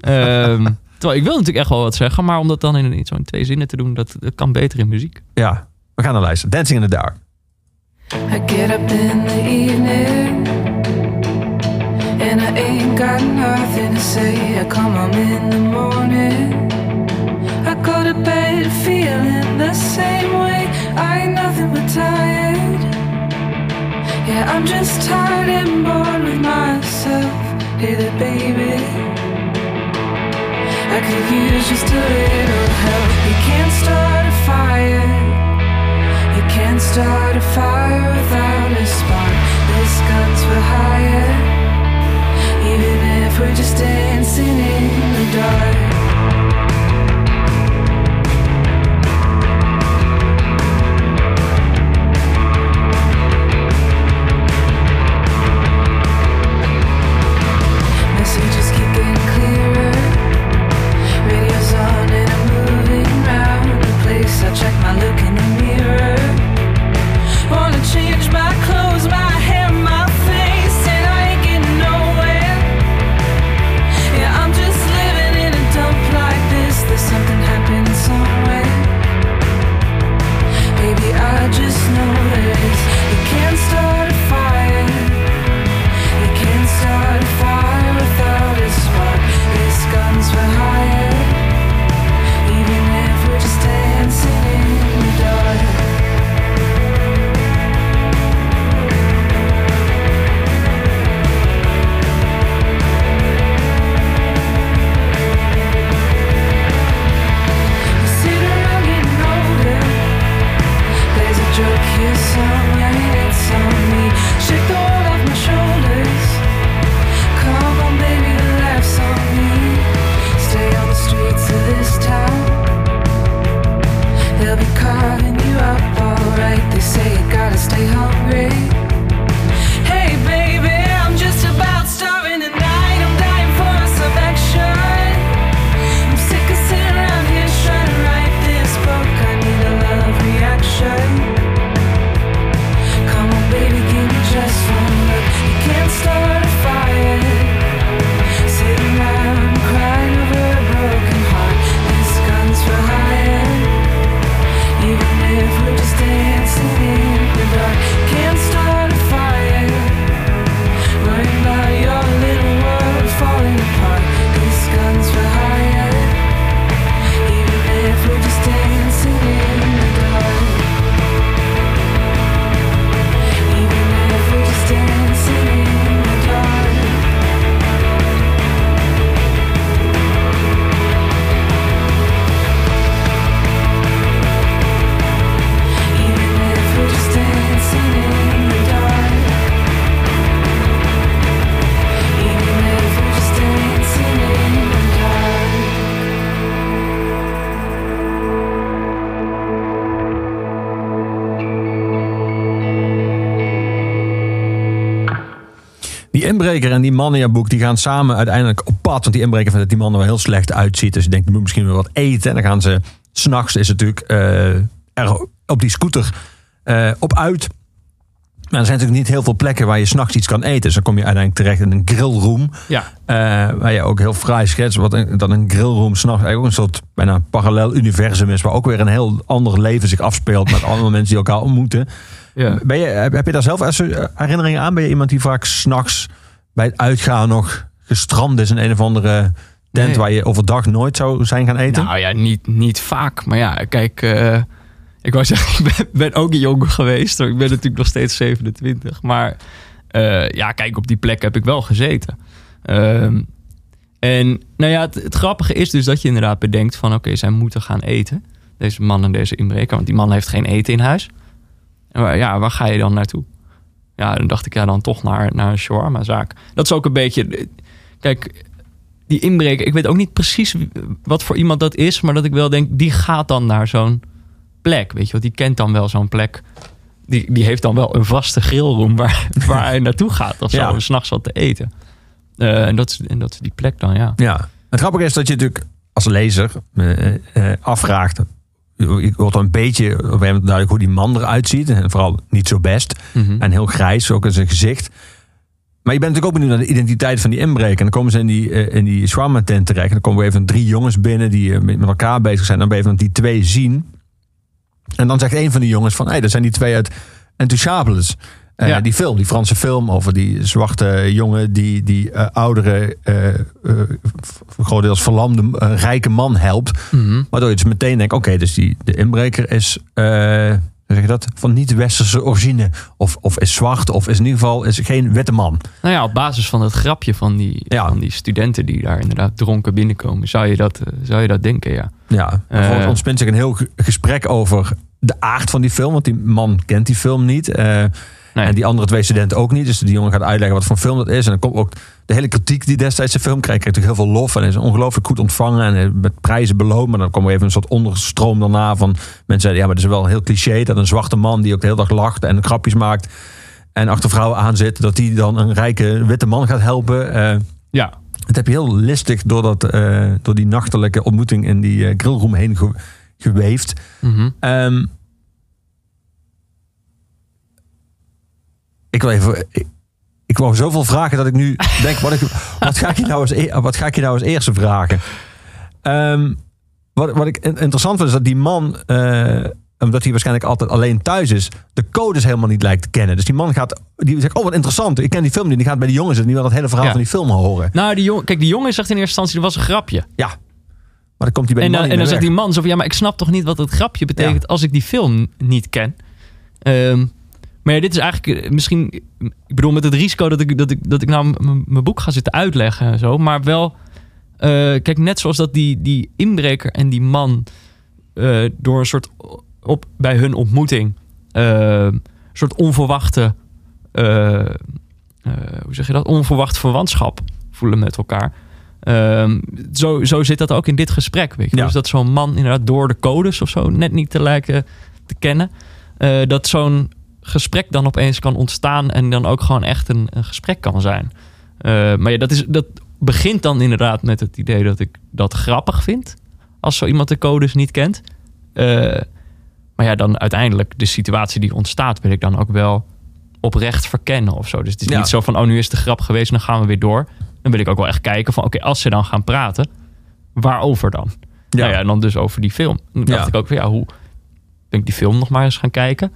Ehm, terwijl ik wil natuurlijk echt wel wat zeggen... maar om dat dan in, in zo'n twee zinnen te doen... Dat, dat kan beter in muziek. Ja, we gaan naar luisteren. Dancing in the Dark. I get up in the evening and I ain't got nothing to say. I come home in the morning. I go to bed feeling the same way. I ain't nothing but tired. Yeah, I'm just tired and bored with myself. Hey there, baby. I could use just a little help. You can't start a fire. You can't start a fire without a spark. This gun's for hire. Even if we're just dancing in the dark. Die inbreker en die Mania-boek die gaan samen uiteindelijk op pad. Want die inbreker vindt dat die man er wel heel slecht uitziet. Dus je denkt, moet misschien wel wat eten. En dan gaan ze, s'nachts is het natuurlijk eh, er op die scooter eh, op uit. Maar er zijn natuurlijk niet heel veel plekken waar je s'nachts iets kan eten. Dus dan kom je uiteindelijk terecht in een grillroom. Ja. eh, waar je ook heel fraai schetst. Wat een, dat een grillroom s'nachts eigenlijk ook een soort bijna parallel universum is. Waar ook weer een heel ander leven zich afspeelt. Met allemaal mensen die elkaar ontmoeten. Ja. Ben je, heb je daar zelf herinneringen aan? Ben je iemand die vaak s'nachts bij het uitgaan nog gestrand is in een of andere tent Nee. waar je overdag nooit zou zijn gaan eten? Nou ja, niet, niet vaak. Maar ja, kijk, eh, ik wou zeggen, ik ben, ben ook jong geweest. Ik ben natuurlijk nog steeds 27. Maar Eh, ja, kijk, op die plek heb ik wel gezeten. Ehm, en nou ja, het, het grappige is dus dat je inderdaad bedenkt van... oké, zij moeten gaan eten. Deze man en deze inbreker. Want die man heeft geen eten in huis. En waar, ja, waar ga je dan naartoe? Ja, dan dacht ik ja, dan toch naar, naar een shawarma-zaak. Dat is ook een beetje... Kijk, die inbreker... Ik weet ook niet precies wat voor iemand dat is... maar dat ik wel denk, die gaat dan naar zo'n plek. Weet je wel, die kent dan wel zo'n plek. Die, die heeft dan wel een vaste grillroom... waar, waar hij naartoe gaat of zo. Ja. 's nachts wat te eten. Eh, en, dat is, en dat is die plek dan, ja. Ja. Het grappige is dat je natuurlijk als lezer eh, afvraagt. Ik wordt een beetje op een duidelijk hoe die man eruit ziet. En vooral niet zo best. Mhm. En heel grijs, ook in zijn gezicht. Maar je bent natuurlijk ook benieuwd naar de identiteit van die inbreker. En dan komen ze in die, eh, in die shawarma tent terecht. En dan komen we even drie jongens binnen die eh, met elkaar bezig zijn. Dan ben je die twee zien. En dan zegt een van die jongens van... hé, hey, dat zijn die twee uit Intouchables. Eh, Ja. Die film, die Franse film over die zwarte jongen... die die eh, oudere, eh, grotendeels verlamde rijke man helpt. Mhm. Waardoor je dus meteen denkt, oké, dus die, de inbreker is, hoe zeg je dat, van niet-westerse origine. Of, of is zwart, of is in ieder geval is geen witte man. Nou ja, op basis van het grapje van die, Ja. van die studenten... die daar inderdaad dronken binnenkomen... zou je dat, zou je dat denken, ja. Ja, Eh. ontspint zich een heel ge- gesprek over de aard van die film. Want die man kent die film niet. Nee. En die andere twee studenten ook niet. Dus die jongen gaat uitleggen wat voor film dat is. En dan komt ook de hele kritiek die destijds de film kreeg. Kreeg natuurlijk heel veel lof. En is ongelooflijk goed ontvangen. En eh, met prijzen beloond. Maar dan kwam er even een soort onderstroom daarna van... Mensen zeiden, ja, maar het is wel een heel cliché. Dat een zwarte man die ook de hele dag lacht en grapjes maakt... en achter vrouwen aan zit... dat die dan een rijke witte man gaat helpen. Eh, Ja, het heb je heel listig door, dat, eh, door die nachtelijke ontmoeting... in die eh, grillroom heen ge- geweefd. Ehm, ik wil even. Ik, ik wou zoveel vragen dat ik nu denk: wat, ik, wat, ga, ik je nou als, e- wat ga ik je nou als eerste vragen? Ehm, wat, wat ik in- interessant vind is dat die man, eh, omdat hij waarschijnlijk altijd alleen thuis is, de codes helemaal niet lijkt te kennen. Dus die man gaat, die zegt: Oh, wat interessant. Ik ken die film niet. Die gaat bij die jongens en die wil het hele verhaal Ja. van die film horen. Nou, die jongen, kijk, die jongen zegt in eerste instantie... dat was een grapje. Ja. Maar dan komt hij bij En die man en dan zegt die man zo van... ja, maar ik snap toch niet wat het grapje betekent... Ja. als ik die film niet ken. Ehm, maar ja, dit is eigenlijk eh, misschien... Ik bedoel, met het risico dat ik, dat ik, dat ik nou mijn boek ga zitten uitleggen en zo. Maar wel... eh, kijk, net zoals dat die, die inbreker en die man... eh, door een soort... Op, bij hun ontmoeting... een soort onverwachte... hoe zeg je dat? Onverwacht verwantschap voelen met elkaar. Ehm, zo, zo zit dat ook in dit gesprek. Weet je? Ja. Dus dat zo'n man inderdaad door de codes of zo net niet te lijken te kennen. dat zo'n gesprek dan opeens kan ontstaan en dan ook gewoon echt een, een gesprek kan zijn. Eh, maar ja, dat, is, dat begint dan inderdaad met het idee dat ik dat grappig vind. Als zo iemand de codes niet kent. Eh, maar ja, dan uiteindelijk de situatie die ontstaat, wil ik dan ook wel oprecht verkennen of zo. Dus het is Ja. niet zo van, oh, nu is de grap geweest, dan gaan we weer door. Dan wil ik ook wel echt kijken van, oké, als ze dan gaan praten, waarover dan? Ja. Nou ja, en dan dus over die film. Dan dacht Ja. ik ook van, ja, hoe... Ben ik die film nog maar eens gaan kijken?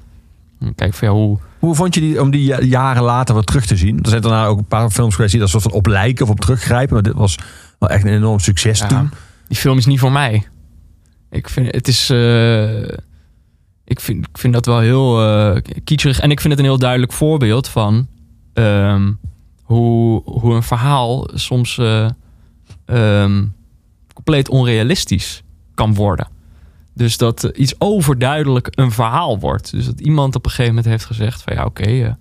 Kijk van, hoe... Hoe vond je die om die ja- jaren later wat terug te zien? Er zijn daarna ook een paar films geweest die daar soort van op lijken of op teruggrijpen. Maar dit was wel echt een enorm succes Ja, toen. Die film is niet voor mij. Ik vind het is. eh, ik, vind, ik vind dat wel heel kitscherig. En ik vind het een heel duidelijk voorbeeld van ehm, hoe, hoe een verhaal soms eh, ehm, compleet onrealistisch kan worden. Dus dat eh, iets overduidelijk een verhaal wordt. Dus dat iemand op een gegeven moment heeft gezegd: van ja, oké, eh,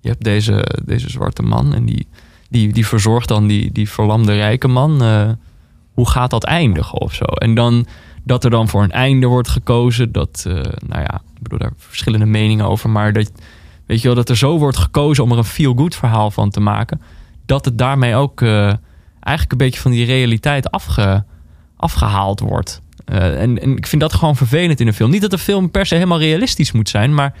je hebt deze, deze zwarte man en die, die, die verzorgt dan die, die verlamde rijke man. eh, hoe gaat dat eindigen of zo? En dan dat er dan voor een einde wordt gekozen. Dat, nou ja, ik bedoel daar verschillende meningen over. Maar dat, weet je wel, dat er zo wordt gekozen om er een feel-good verhaal van te maken. Dat het daarmee ook eigenlijk een beetje van die realiteit afge, afgehaald wordt. Eh, en, en ik vind dat gewoon vervelend in een film. Niet dat de film per se helemaal realistisch moet zijn, maar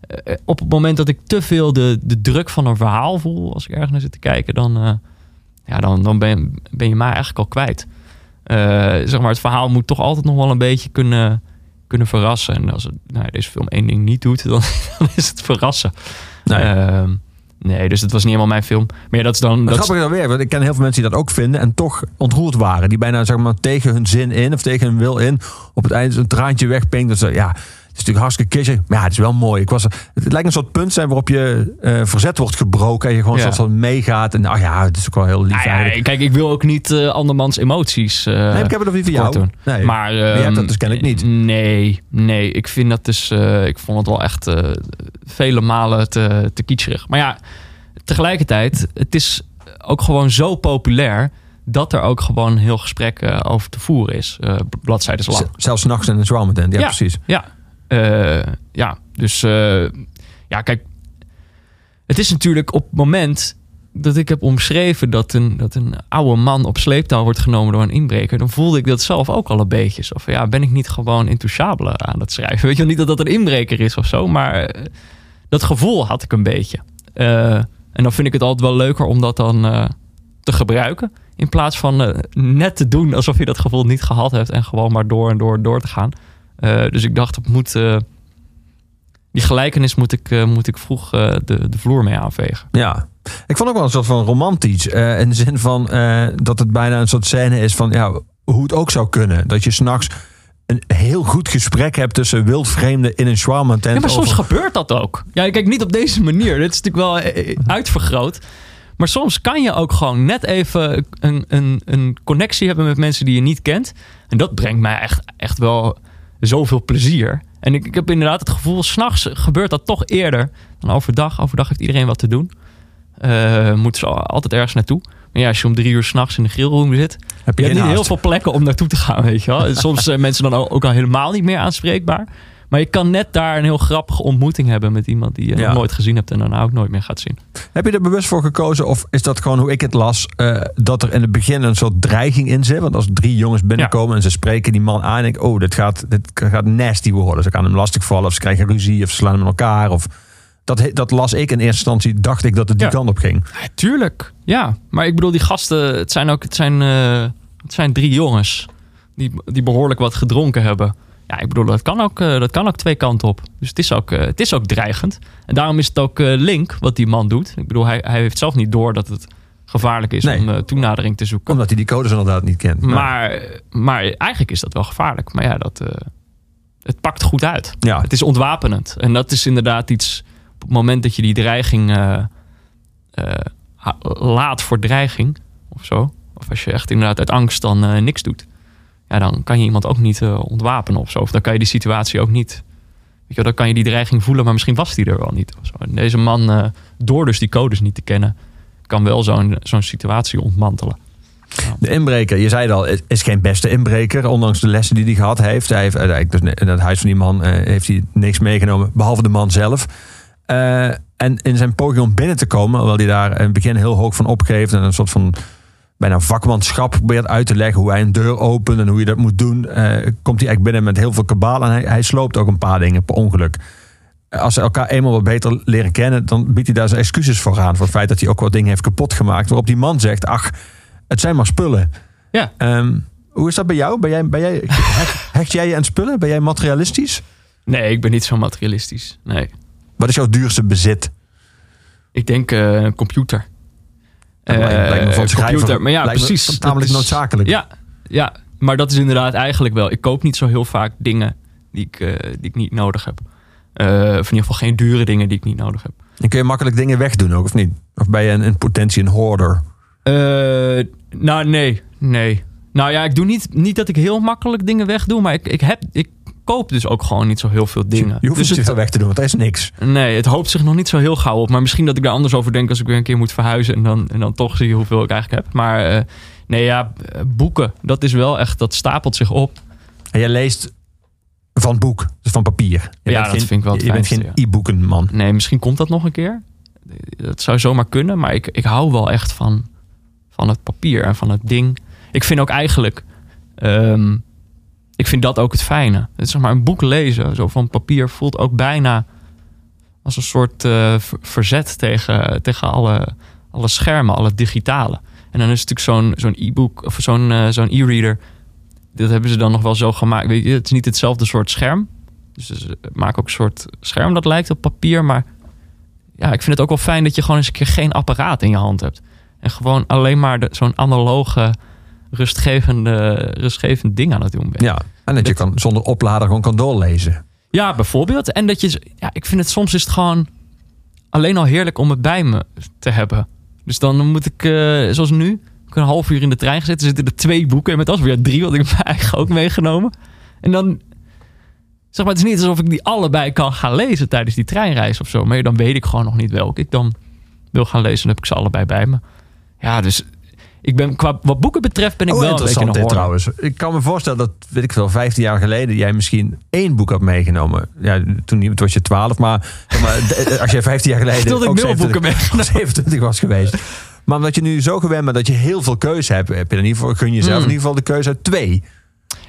eh, op het moment dat ik te veel de, de druk van een verhaal voel, als ik ergens naar zit te kijken, dan, eh, ja, dan, dan ben, ben je mij eigenlijk al kwijt. Zeg maar, het verhaal moet toch altijd nog wel een beetje kunnen, kunnen verrassen. En als het, nou, deze film één ding niet doet, dan, dan is het verrassen. Nee. Ehm, nee, dus het was niet helemaal mijn film. Maar ja, dat is dan. Dat grappig dan weer, want ik ken heel veel mensen die dat ook vinden en toch ontroerd waren. Die bijna zeg maar, tegen hun zin in of tegen hun wil in op het eind een traantje wegpinkt. Dat ze, ja, is natuurlijk hartstikke kitschig. Maar ja, het is wel mooi. Ik was, het lijkt een soort punt zijn waarop je eh, verzet wordt gebroken. En je gewoon Ja. soort van meegaat. En ach ja, het is ook wel heel lief Nou ja, eigenlijk. kijk, ik wil ook niet eh, andermans emoties. eh, Nee, ik heb het over die van jou. doen. Nee. Maar, dat ehm, dus kennelijk niet. Nee, nee. Ik vind dat dus. eh, ik vond het wel echt eh, vele malen te, te kitscherig. Maar ja, tegelijkertijd, het is ook gewoon zo populair dat er ook gewoon heel gesprek over te voeren is. eh bladzijden lang. Z- Zelfs nachts in een zwaarmetent. Ja, Ja. precies. Ja, ja. dus eh, ja, kijk, het is natuurlijk op het moment dat ik heb omschreven dat een, dat een oude man op sleeptouw wordt genomen door een inbreker, dan voelde ik dat zelf ook al een beetje. Of ja, ben ik niet gewoon intouchable aan het schrijven? Weet je wel, niet dat dat een inbreker is of zo, maar eh, dat gevoel had ik een beetje. Eh, en dan vind ik het altijd wel leuker om dat dan eh, te gebruiken. In plaats van eh, net te doen alsof je dat gevoel niet gehad hebt en gewoon maar door en door en door te gaan. Eh, dus ik dacht, het moet, eh, die gelijkenis moet ik, eh, moet ik vroeg eh, de, de vloer mee aanvegen. Ja. Ik vond ook wel een soort van romantisch. eh, in de zin van eh, dat het bijna een soort scène is van ja, hoe het ook zou kunnen. Dat je s'nachts een heel goed gesprek hebt tussen wildvreemden in een shawarma tent. Ja, maar soms over- gebeurt dat ook. Ja, kijk, niet op deze manier. Dit is natuurlijk wel uitvergroot. Maar soms kan je ook gewoon net even een, een, een connectie hebben met mensen die je niet kent. En dat brengt mij echt, echt wel zoveel plezier. En ik, ik heb inderdaad het gevoel, s'nachts gebeurt dat toch eerder dan overdag. Overdag heeft iedereen wat te doen. Eh moet ze altijd ergens naartoe. Maar ja, als je om drie uur s'nachts in de grillroom zit... heb Je je hebt geen niet heel veel plekken om naartoe te gaan, weet je wel. Soms zijn mensen dan ook al helemaal niet meer aanspreekbaar. Maar je kan net daar een heel grappige ontmoeting hebben met iemand die je Ja. nog nooit gezien hebt en daarna ook nooit meer gaat zien. Heb je er bewust voor gekozen of is dat gewoon hoe ik het las? eh, dat er in het begin een soort dreiging in zit. Want als drie jongens binnenkomen en ze spreken die man aan. En ik, oh, dit gaat, dit gaat nasty worden. Ze gaan hem lastigvallen of ze krijgen ruzie of ze slaan hem in elkaar. Of, dat, dat las ik in eerste instantie. Dacht ik dat het die Ja. kant op ging. Ja, tuurlijk. Ja, maar ik bedoel, die gasten, het zijn ook, het zijn, eh, het zijn drie jongens die, die behoorlijk wat gedronken hebben. Ja, ik bedoel, dat kan ook, eh, dat kan ook twee kanten op. Dus het is ook, eh, het is ook dreigend. En daarom is het ook eh, link wat die man doet. Ik bedoel, hij, hij heeft zelf niet door dat het gevaarlijk is Nee. om toenadering te zoeken. Omdat hij die codes inderdaad niet kent. Maar, maar eigenlijk is dat wel gevaarlijk. Maar ja, dat, het pakt goed uit. ja, Het is ontwapenend. En dat is inderdaad iets. Op het moment dat je die dreiging laat voor dreiging of zo. Of als je echt inderdaad uit angst dan niks doet. Ja, dan kan je iemand ook niet eh, ontwapenen of zo. Of dan kan je die situatie ook niet. Weet je, dan kan je die dreiging voelen, maar misschien was die er wel niet. Deze man, eh, door dus die codes niet te kennen, kan wel zo'n zo'n situatie ontmantelen. de inbreker, je zei al, is- geen beste inbreker. Ondanks de lessen die hij gehad heeft. Hij heeft eigenlijk dus in het huis van die man eh, heeft hij niks meegenomen. Behalve de man zelf. Eh, en in zijn poging om binnen te komen, hoewel hij daar het begin heel hoog van opgeeft en een soort van bijna vakmanschap probeert uit te leggen hoe hij een deur opent en hoe je dat moet doen, eh, komt hij eigenlijk binnen met heel veel kabaal en hij, hij sloopt ook een paar dingen per ongeluk. Als ze elkaar eenmaal wat beter leren kennen, dan biedt hij daar zijn excuses voor aan. Voor het feit dat hij ook wat dingen heeft kapot gemaakt. Waarop die man zegt, ach, het zijn maar spullen. Ja. Ehm, hoe is dat bij jou? Ben jij, ben jij, hecht, hecht jij je aan spullen? Ben jij materialistisch? Nee, ik ben niet zo materialistisch. Nee. Wat is jouw duurste bezit? Ik denk eh, een computer. Lijkt- Eh, me computer. Maar ja, precies. is- noodzakelijk. Ja, ja, maar dat is inderdaad eigenlijk wel. Ik koop niet zo heel vaak dingen die ik, eh, die ik niet nodig heb. Eh, of in ieder geval geen dure dingen die ik niet nodig heb. En kun je makkelijk dingen wegdoen ook, of niet? Of ben je in, in potentie een hoarder? Eh, nou, nee. Nee. Nou ja, ik doe niet, niet dat ik heel makkelijk dingen wegdoe. Maar ik, ik, heb, ik koop dus ook gewoon niet zo heel veel dingen. Je hoeft dus het, veel weg te doen, want er is niks. Nee, het hoopt zich nog niet zo heel gauw op. Maar misschien dat ik daar anders over denk als ik weer een keer moet verhuizen. En dan, en dan toch zie je hoeveel ik eigenlijk heb. Maar eh, nee, ja, boeken. Dat is wel echt, dat stapelt zich op. En jij leest van boek, dus van papier. Je Ja, bent dat geen, vind ik wel Je bent fijnste, geen e-boekenman. Nee, misschien komt dat nog een keer. Dat zou zomaar kunnen. Maar ik, ik hou wel echt van, van het papier en van het ding. Ik vind ook eigenlijk... ehm, ik vind dat ook het fijne. Het zeg maar een boek lezen, zo van papier, voelt ook bijna als een soort eh, ver- verzet tegen, tegen alle, alle schermen, alle digitale. En dan is natuurlijk zo'n zo'n e-book of zo'n eh, zo'n e-reader. Dat hebben ze dan nog wel zo gemaakt. Weet je, het is niet hetzelfde soort scherm. Dus ze maken ook een soort scherm dat lijkt op papier. Maar ja, ik vind het ook wel fijn dat je gewoon eens een keer geen apparaat in je hand hebt. En gewoon alleen maar zo'n analoge, rustgevende, rustgevend ding aan het doen bent. Ja, en dat je kan zonder oplader gewoon kan doorlezen. Ja, bijvoorbeeld. En dat je, ja, ik vind het soms is het gewoon alleen al heerlijk om het bij me te hebben. Dus dan moet ik, eh, zoals nu, ik een half uur in de trein gezeten, zitten er twee boeken met als weer drie, want ik heb mijn eigen ook meegenomen. En dan, zeg maar, het is niet alsof ik die allebei kan gaan lezen tijdens die treinreis of zo. Maar dan weet ik gewoon nog niet welke ik dan wil gaan lezen. Dan heb ik ze allebei bij me. Ja, dus ik ben, qua, wat boeken betreft ben ik Oh, wel interessant dit trouwens. Ik kan me voorstellen dat, weet ik wel, 15 jaar geleden jij misschien één boek had meegenomen. Ja, toen niet- toen was je 12, maar, maar als jij 15 jaar geleden Toen ik nul 27 boeken meegenomen. 27 was geweest. Maar omdat je nu zo gewend bent dat je heel veel keuze hebt, heb je in ieder geval, gun je jezelf Hmm. in ieder geval de keuze uit twee.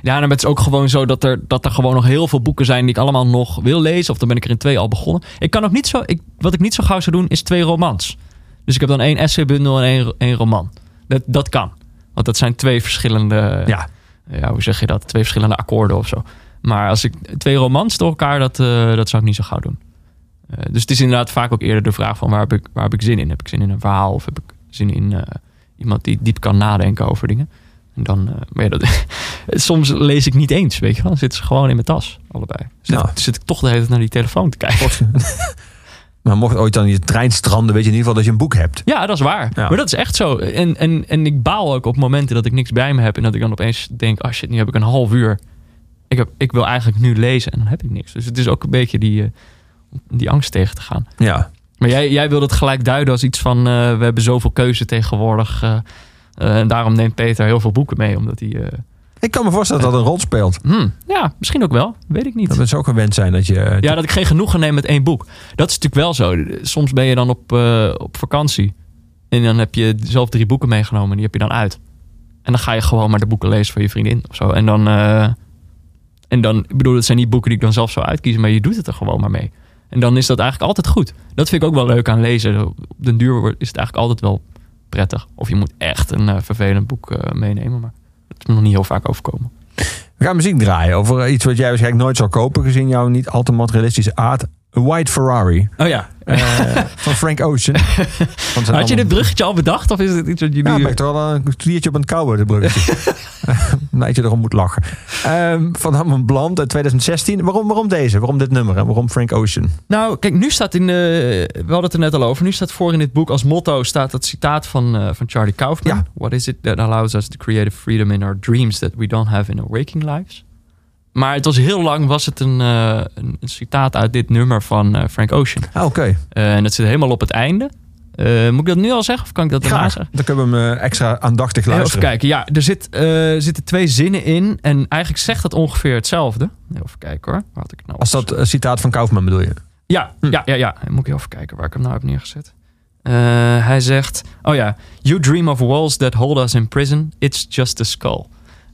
Ja, en het is ook gewoon zo dat er, dat er gewoon nog heel veel boeken zijn die ik allemaal nog wil lezen. Of dan ben ik er in twee al begonnen. Ik kan ook niet zo, ik, wat ik niet zo gauw zou doen, is twee romans. Dus ik heb dan één essaybundel en één, één roman. Dat, dat kan. Want dat zijn twee verschillende, ja. Ja, hoe zeg je dat? Twee verschillende akkoorden of zo. Maar als ik twee romans door elkaar, dat, eh, dat zou ik niet zo gauw doen. Eh, dus het is inderdaad vaak ook eerder de vraag van waar heb, ik, waar heb ik zin in? Heb ik zin in een verhaal of heb ik zin in eh, iemand die diep kan nadenken over dingen? En dan, maar ja, dat, soms lees ik niet eens, weet je wel. Dan zitten ze gewoon in mijn tas, allebei. Zit, Nou. zit ik toch de hele tijd naar die telefoon te kijken. maar mocht ooit dan je trein stranden, weet je in ieder geval dat je een boek hebt. Ja, dat is waar. Ja. Maar dat is echt zo. En, en, en ik baal ook op momenten dat ik niks bij me heb. En dat ik dan opeens denk, oh shit, nu heb ik een half uur. Ik, heb, ik wil eigenlijk nu lezen en dan heb ik niks. Dus het is ook een beetje die, eh, die angst tegen te gaan. Ja, Maar jij, jij wilde het gelijk duiden als iets van... eh, we hebben zoveel keuze tegenwoordig. eh, en daarom neemt Peter heel veel boeken mee. Omdat hij... ik kan me voorstellen dat dat een rol speelt. hmm, ja, misschien ook wel. Weet ik niet. Dat we zo gewend zijn dat je... Ja, dat ik geen genoegen neem met één boek. Dat is natuurlijk wel zo. Soms ben je dan op, eh, op vakantie. En dan heb je zelf drie boeken meegenomen. En die heb je dan uit. En dan ga je gewoon maar de boeken lezen van je vriendin of zo. En dan... eh, en dan, ik bedoel, het zijn niet boeken die ik dan zelf zou uitkiezen. Maar je doet het er gewoon maar mee. En dan is dat eigenlijk altijd goed. Dat vind ik ook wel leuk aan lezen. Op den duur is het eigenlijk altijd wel prettig. Of je moet echt een eh, vervelend boek meenemen. Maar dat is nog niet heel vaak overkomen. We gaan muziek draaien over iets wat jij waarschijnlijk nooit zal kopen, gezien jouw niet al te materialistische aard. A White Ferrari Oh ja. eh, van Frank Ocean. Van Had je dit bruggetje al bedacht? Of is het iets wat jullie... Ja, ik toch wel een kwartiertje op een kouwen, de bruggetje. Omdat je erom moet lachen. Ehm van Hammond Bland uit 2016. Waarom, waarom deze? Waarom dit nummer? En waarom Frank Ocean? Nou, kijk, nu staat in. We hadden het er net al over. Nu staat voor in dit boek als motto staat dat citaat van, eh, van Charlie Kaufman. Ja. What is it that allows us to create a freedom in our dreams that we don't have in our waking lives? Maar het was heel lang was het een, eh, een, citaat uit dit nummer van eh, Frank Ocean. Ah, Oké, Eh, en dat zit helemaal op het einde. Moet ik dat nu al zeggen of kan ik dat daarna graag. zeggen? Dan kunnen we hem extra aandachtig Even luisteren. kijken. Ja, er zit, zitten twee zinnen in. En eigenlijk zegt dat ongeveer hetzelfde. Even kijken hoor. Waar had ik nou Als dat citaat van Kaufman bedoel je? Ja, Hm. ja, ja, ja. Moet ik even kijken waar ik hem nou heb neergezet. Hij zegt: Oh ja, you dream of walls that hold us in prison. It's just a skull.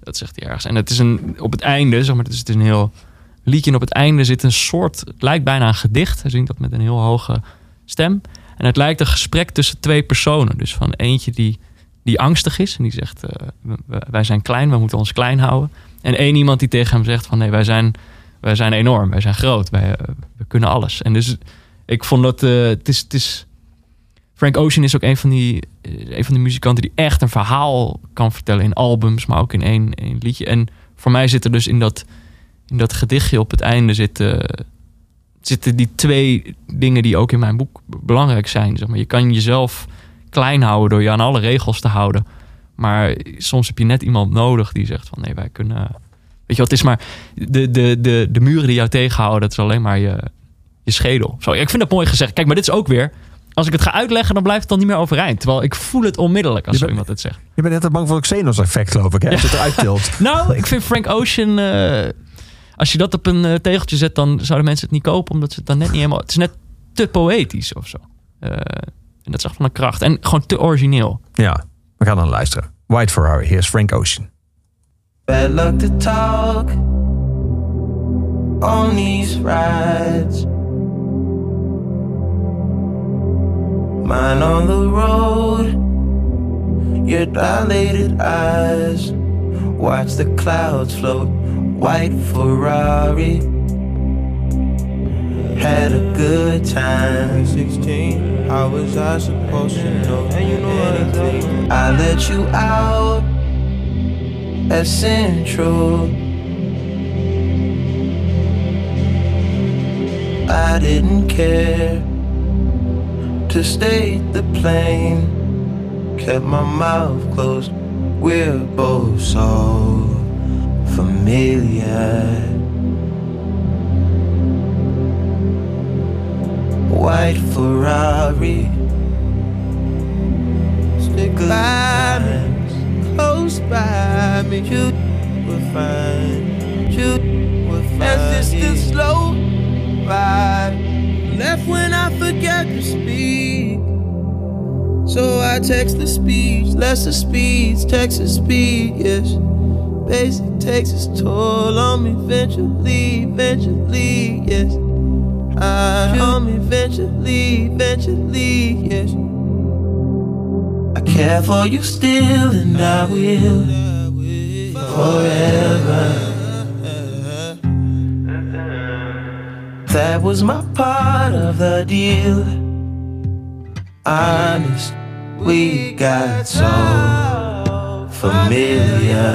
Dat zegt hij ergens. En het is een, op het einde, zeg maar, het is, een heel liedje. En op het einde zit een soort, het lijkt bijna een gedicht. Hij zingt dat met een heel hoge stem. En het lijkt een gesprek tussen twee personen. Dus van eentje die, die angstig is. En die zegt: eh, Wij zijn klein, we moeten ons klein houden. En één iemand die tegen hem zegt: van nee, wij zijn, wij zijn enorm, wij zijn groot, wij, eh, we kunnen alles. En dus ik vond dat eh, het, is, het is. Frank Ocean is ook een van, die, eh, een van die muzikanten die echt een verhaal kan vertellen in albums, maar ook in één, één liedje. En voor mij zit er dus in dat, in dat gedichtje op het einde zitten, zitten die twee dingen die ook in mijn boek belangrijk zijn. Zeg maar. Je kan jezelf klein houden door je aan alle regels te houden. Maar soms heb je net iemand nodig die zegt van nee, wij kunnen. Weet je wat, het is maar de, de, de, de muren die jou tegenhouden, dat is alleen maar je, je schedel. Zo, ik vind dat mooi gezegd. Kijk, maar dit is ook weer. Als ik het ga uitleggen, dan blijft het dan niet meer overeind. Terwijl ik voel het onmiddellijk als Je zo iemand het zegt. Je bent net te bang voor het Xenos-effect, geloof ik. Hè? Als je het eruit tilt. Nou, ik vind Frank Ocean. eh, als je dat op een eh, tegeltje zet, dan zouden mensen het niet kopen. Omdat ze het dan net niet helemaal. Het is net te poëtisch of zo. Eh, en dat is echt van een kracht. En gewoon te origineel. Ja, we gaan dan luisteren. White Ferrari, hier is Frank Ocean. Bad luck to talk on these rides. Mine on the road, your dilated eyes. Watch the clouds float, white Ferrari. Had a good time. 16, how was I supposed to know anything? I let you out at Central. I didn't care to state the plain. Kept my mouth closed. We're both so familiar. White Ferrari. Stick by me, close by me. You will find, you will find. As this slow ride. Left when I forget to speak. So I text the speech, less lesser speeds, the speed, yes. Basic takes its toll on me eventually, eventually, yes. I on me eventually, eventually, yes. I care for you still, and I will forever. That was my part of the deal. Honest, we got so familiar.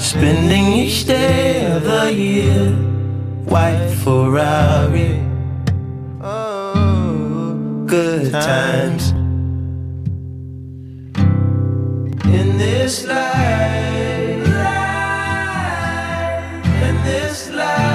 Spending each day of the year, white Ferrari. Oh, good times. In this life, in this life.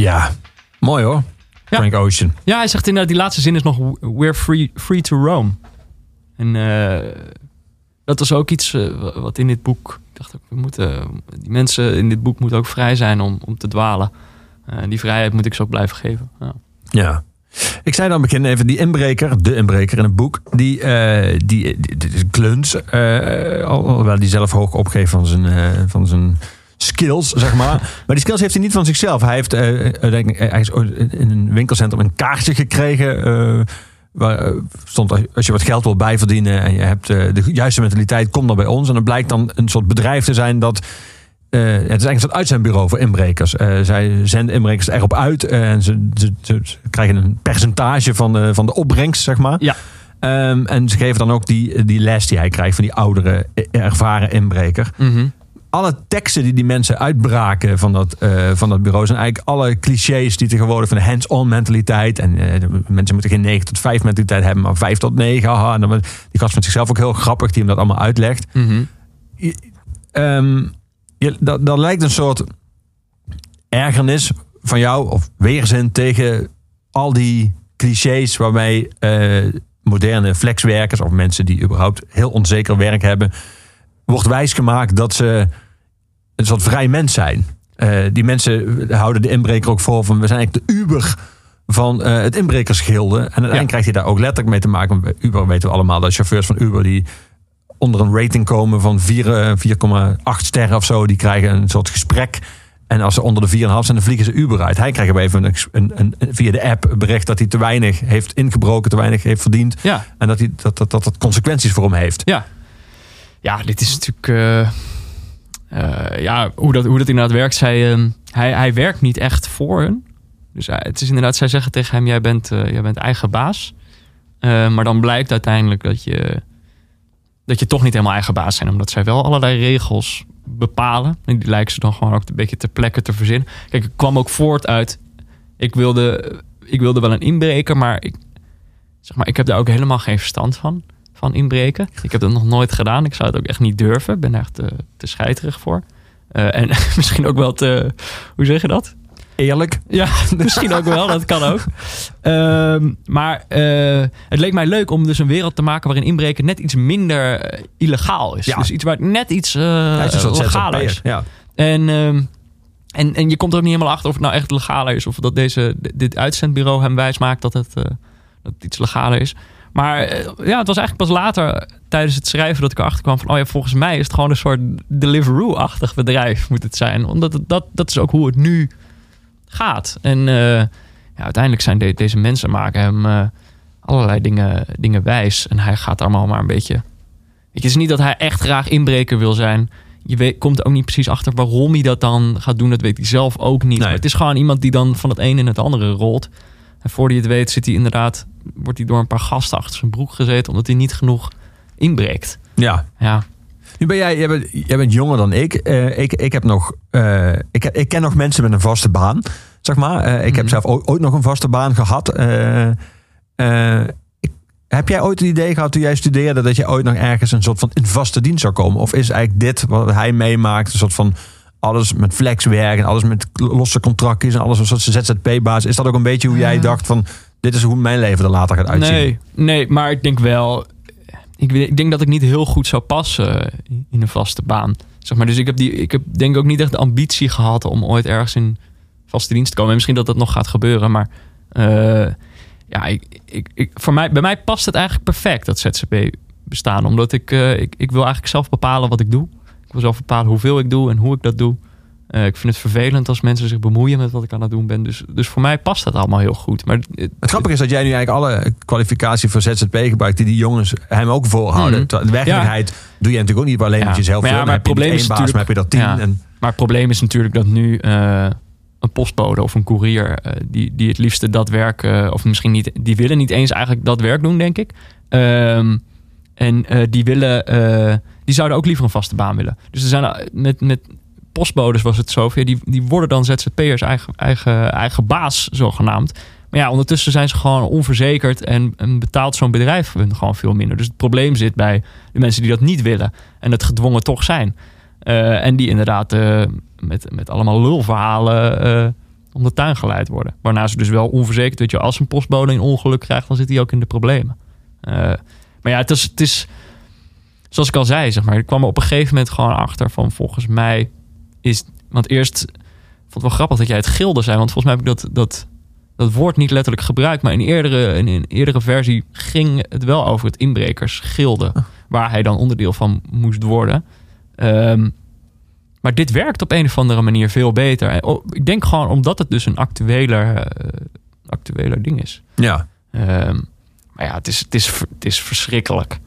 Ja, mooi hoor. Ja. Frank Ocean. Ja, hij zegt inderdaad, die laatste zin is nog... We're free, free to roam. En eh, dat was ook iets eh, wat in dit boek... Ik dacht ook, we moeten, die mensen in dit boek moeten ook vrij zijn om, om te dwalen. Eh, die vrijheid moet ik ze ook blijven geven. Ja. Ja. Ik zei dan begin even die inbreker, de inbreker in het boek, die, die, die, die Kluns, al- alhoewel die zelf hoog opgeeft van zijn, van zijn skills, zeg maar. maar die skills heeft hij niet van zichzelf. Hij heeft eh, uiteindelijk ergens ooit in een winkelcentrum een kaartje gekregen. eh, waar eh, stond, als- je wat geld wil bijverdienen en je hebt eh, de juiste mentaliteit, kom dan bij ons. En dan blijkt dan een soort bedrijf te zijn dat eh, het is eigenlijk een soort uitzendbureau voor inbrekers. Eh, zij zenden inbrekers erop uit eh, en ze, ze, krijgen een percentage van de, van de opbrengst, zeg maar. Ja. Ehm, en ze geven dan ook die, die les die hij krijgt van die oudere, eh, ervaren inbreker. Mhm. Alle teksten die die mensen uitbraken van dat, eh, van dat bureau zijn eigenlijk alle clichés die tegenwoordig van de hands-on mentaliteit. En eh, mensen moeten geen 9 tot 5 mentaliteit hebben, maar 5 tot 9. Haha. En dan, die gast vindt zichzelf ook heel grappig die hem dat allemaal uitlegt. Mhm. Ehm, je, dat, dat lijkt een soort ergernis van jou of weerzin tegen al die clichés waarmee eh, moderne flexwerkers of mensen die überhaupt heel onzeker werk hebben, wordt wijsgemaakt dat ze een soort vrij mens zijn. Eh, die mensen houden de inbreker ook voor van we zijn eigenlijk de uber van eh, het inbrekersgilde. En uiteindelijk Ja. krijgt hij daar ook letterlijk mee te maken. Bij Uber weten we allemaal, de chauffeurs van Uber die onder een rating komen van 4, eh, 4,8 sterren of zo. Die krijgen een soort gesprek. En als ze onder de 4,5 zijn, dan vliegen ze Uber uit. Hij krijgt even een, een, een, via de app bericht dat hij te weinig heeft ingebroken, te weinig heeft verdiend. Ja, En dat hij, dat, dat, dat het consequenties voor hem heeft. ja. Ja, dit is natuurlijk... eh, eh, ja, hoe dat, hoe dat inderdaad werkt. Zij, ehm, hij, hij werkt niet echt voor hun. Dus hij- het is inderdaad, zij zeggen tegen hem... jij bent, eh, jij bent eigen baas. Eh, maar dan blijkt uiteindelijk dat je... dat je toch niet helemaal eigen baas zijn. Omdat zij wel allerlei regels bepalen. En die lijken ze dan gewoon ook een beetje ter plekke te verzinnen. Kijk, ik kwam ook voort uit... ik wilde, ik wilde wel een inbreker, maar ik, zeg maar ik heb daar ook helemaal geen verstand van. Van inbreken. Ik heb dat nog nooit gedaan. Ik zou het ook echt niet durven. Ik ben daar echt te, te scheiterig voor. Eh, en misschien ook wel te... Hoe zeg je dat? Eerlijk. Ja, misschien ook wel. Dat kan ook. Ehm, maar eh, het leek mij leuk om dus een wereld te maken waarin inbreken net iets minder eh, illegaal is. Ja. Dus iets waar het net iets eh is legaler is. Ja. En, ehm, en, en je komt er ook niet helemaal achter of het nou echt legaler is. Of dat deze, dit uitzendbureau hem wijs maakt dat het, eh, dat het iets legaler is. Maar eh, ja, het was eigenlijk pas later tijdens het schrijven dat ik erachter kwam van... oh ja, volgens mij is het gewoon een soort Deliveroo-achtig bedrijf moet het zijn. Omdat het, dat, dat is ook hoe het nu gaat. En eh, ja, uiteindelijk zijn de- deze mensen maken hem eh, allerlei dingen, dingen wijs. En hij gaat allemaal maar een beetje... Weet je, het is niet dat hij echt graag inbreker wil zijn. Je weet, komt er ook niet precies achter waarom hij dat dan gaat doen. Dat weet hij zelf ook niet. Nee. Maar het is gewoon iemand die dan van het een in het andere rolt. En voor hij het weet zit hij inderdaad... wordt hij door een paar gasten achter zijn broek gezeten... omdat hij niet genoeg inbreekt. ja. Ja, Nu ben jij, jij bent, jij bent jonger dan ik. Eh, ik, ik heb nog, eh, ik, ik ken nog mensen met een vaste baan, zeg maar. Eh, ik heb Mhm. zelf ook, ooit nog een vaste baan gehad. Eh, eh, ik- heb jij ooit het idee gehad toen jij studeerde dat je ooit nog ergens een soort van in vaste dienst zou komen? Of is eigenlijk dit wat hij meemaakt, een soort van alles met flexwerk en alles met losse contractjes en alles een soort ZZP-baas? Is dat ook een beetje hoe jij dacht van dit is hoe mijn leven er later gaat uitzien? Nee, nee, maar ik denk wel. Ik, ik denk dat ik niet heel goed zou passen in een vaste baan. Zeg maar, dus ik heb, die, ik heb denk ook niet echt de ambitie gehad om ooit ergens in vaste dienst te komen. En misschien dat dat nog gaat gebeuren, maar eh, ja, ik, ik, voor mij, bij mij past het eigenlijk perfect dat ZZP bestaan. Omdat ik, eh, ik, ik wil eigenlijk zelf bepalen wat ik doe. Ik wil zelf bepalen hoeveel ik doe en hoe ik dat doe. Eh, ik vind het vervelend als mensen zich bemoeien met wat ik aan het doen ben. Dus, dus voor mij past dat allemaal heel goed. Maar het- Het grappige is dat jij nu eigenlijk alle kwalificatie voor ZZP gebruikt die die jongens hem ook voorhouden. Mhm. De werkelijkheid doe je natuurlijk ook niet alleen Ja. met jezelf. Maar ja, maar het probleem is één baas, maar heb je natuurlijk- dat tien. Ja. En, Maar het probleem is natuurlijk dat nu eh, een postbode of een koerier, eh, die, die het liefste dat werk, eh, of misschien niet, die willen niet eens eigenlijk dat werk doen, denk ik. Ehm, en eh, die willen, eh, die zouden ook liever een vaste baan willen. Dus er zijn met, met postbodes was het zo, die, die worden dan ZZP'ers eigen, eigen, eigen baas, zogenaamd. Maar ja, ondertussen zijn ze gewoon onverzekerd en, en betaalt zo'n bedrijf hun gewoon veel minder. Dus het probleem zit bij de mensen die dat niet willen en het gedwongen toch zijn. Eh, en die inderdaad eh, met, met allemaal lulverhalen eh, om de tuin geleid worden. Waarna ze dus wel onverzekerd, weet je, als een postbode een ongeluk krijgt, dan zit hij ook in de problemen. Maar ja, het is, het is, zoals ik al zei, zeg maar, ik kwam er op een gegeven moment gewoon achter van volgens mij is, want eerst vond het wel grappig dat jij het gilde zei, want volgens mij heb ik dat, dat, dat woord niet letterlijk gebruikt, maar in een eerdere, in een eerdere versie ging het wel over het inbrekersgilde, waar hij dan onderdeel van moest worden. Ehm, maar dit werkt op een of andere manier veel beter. Oh, ik denk gewoon omdat het dus een actueler, eh, actueler ding is. ja. Ehm, maar ja, het is, het, is, het is verschrikkelijk.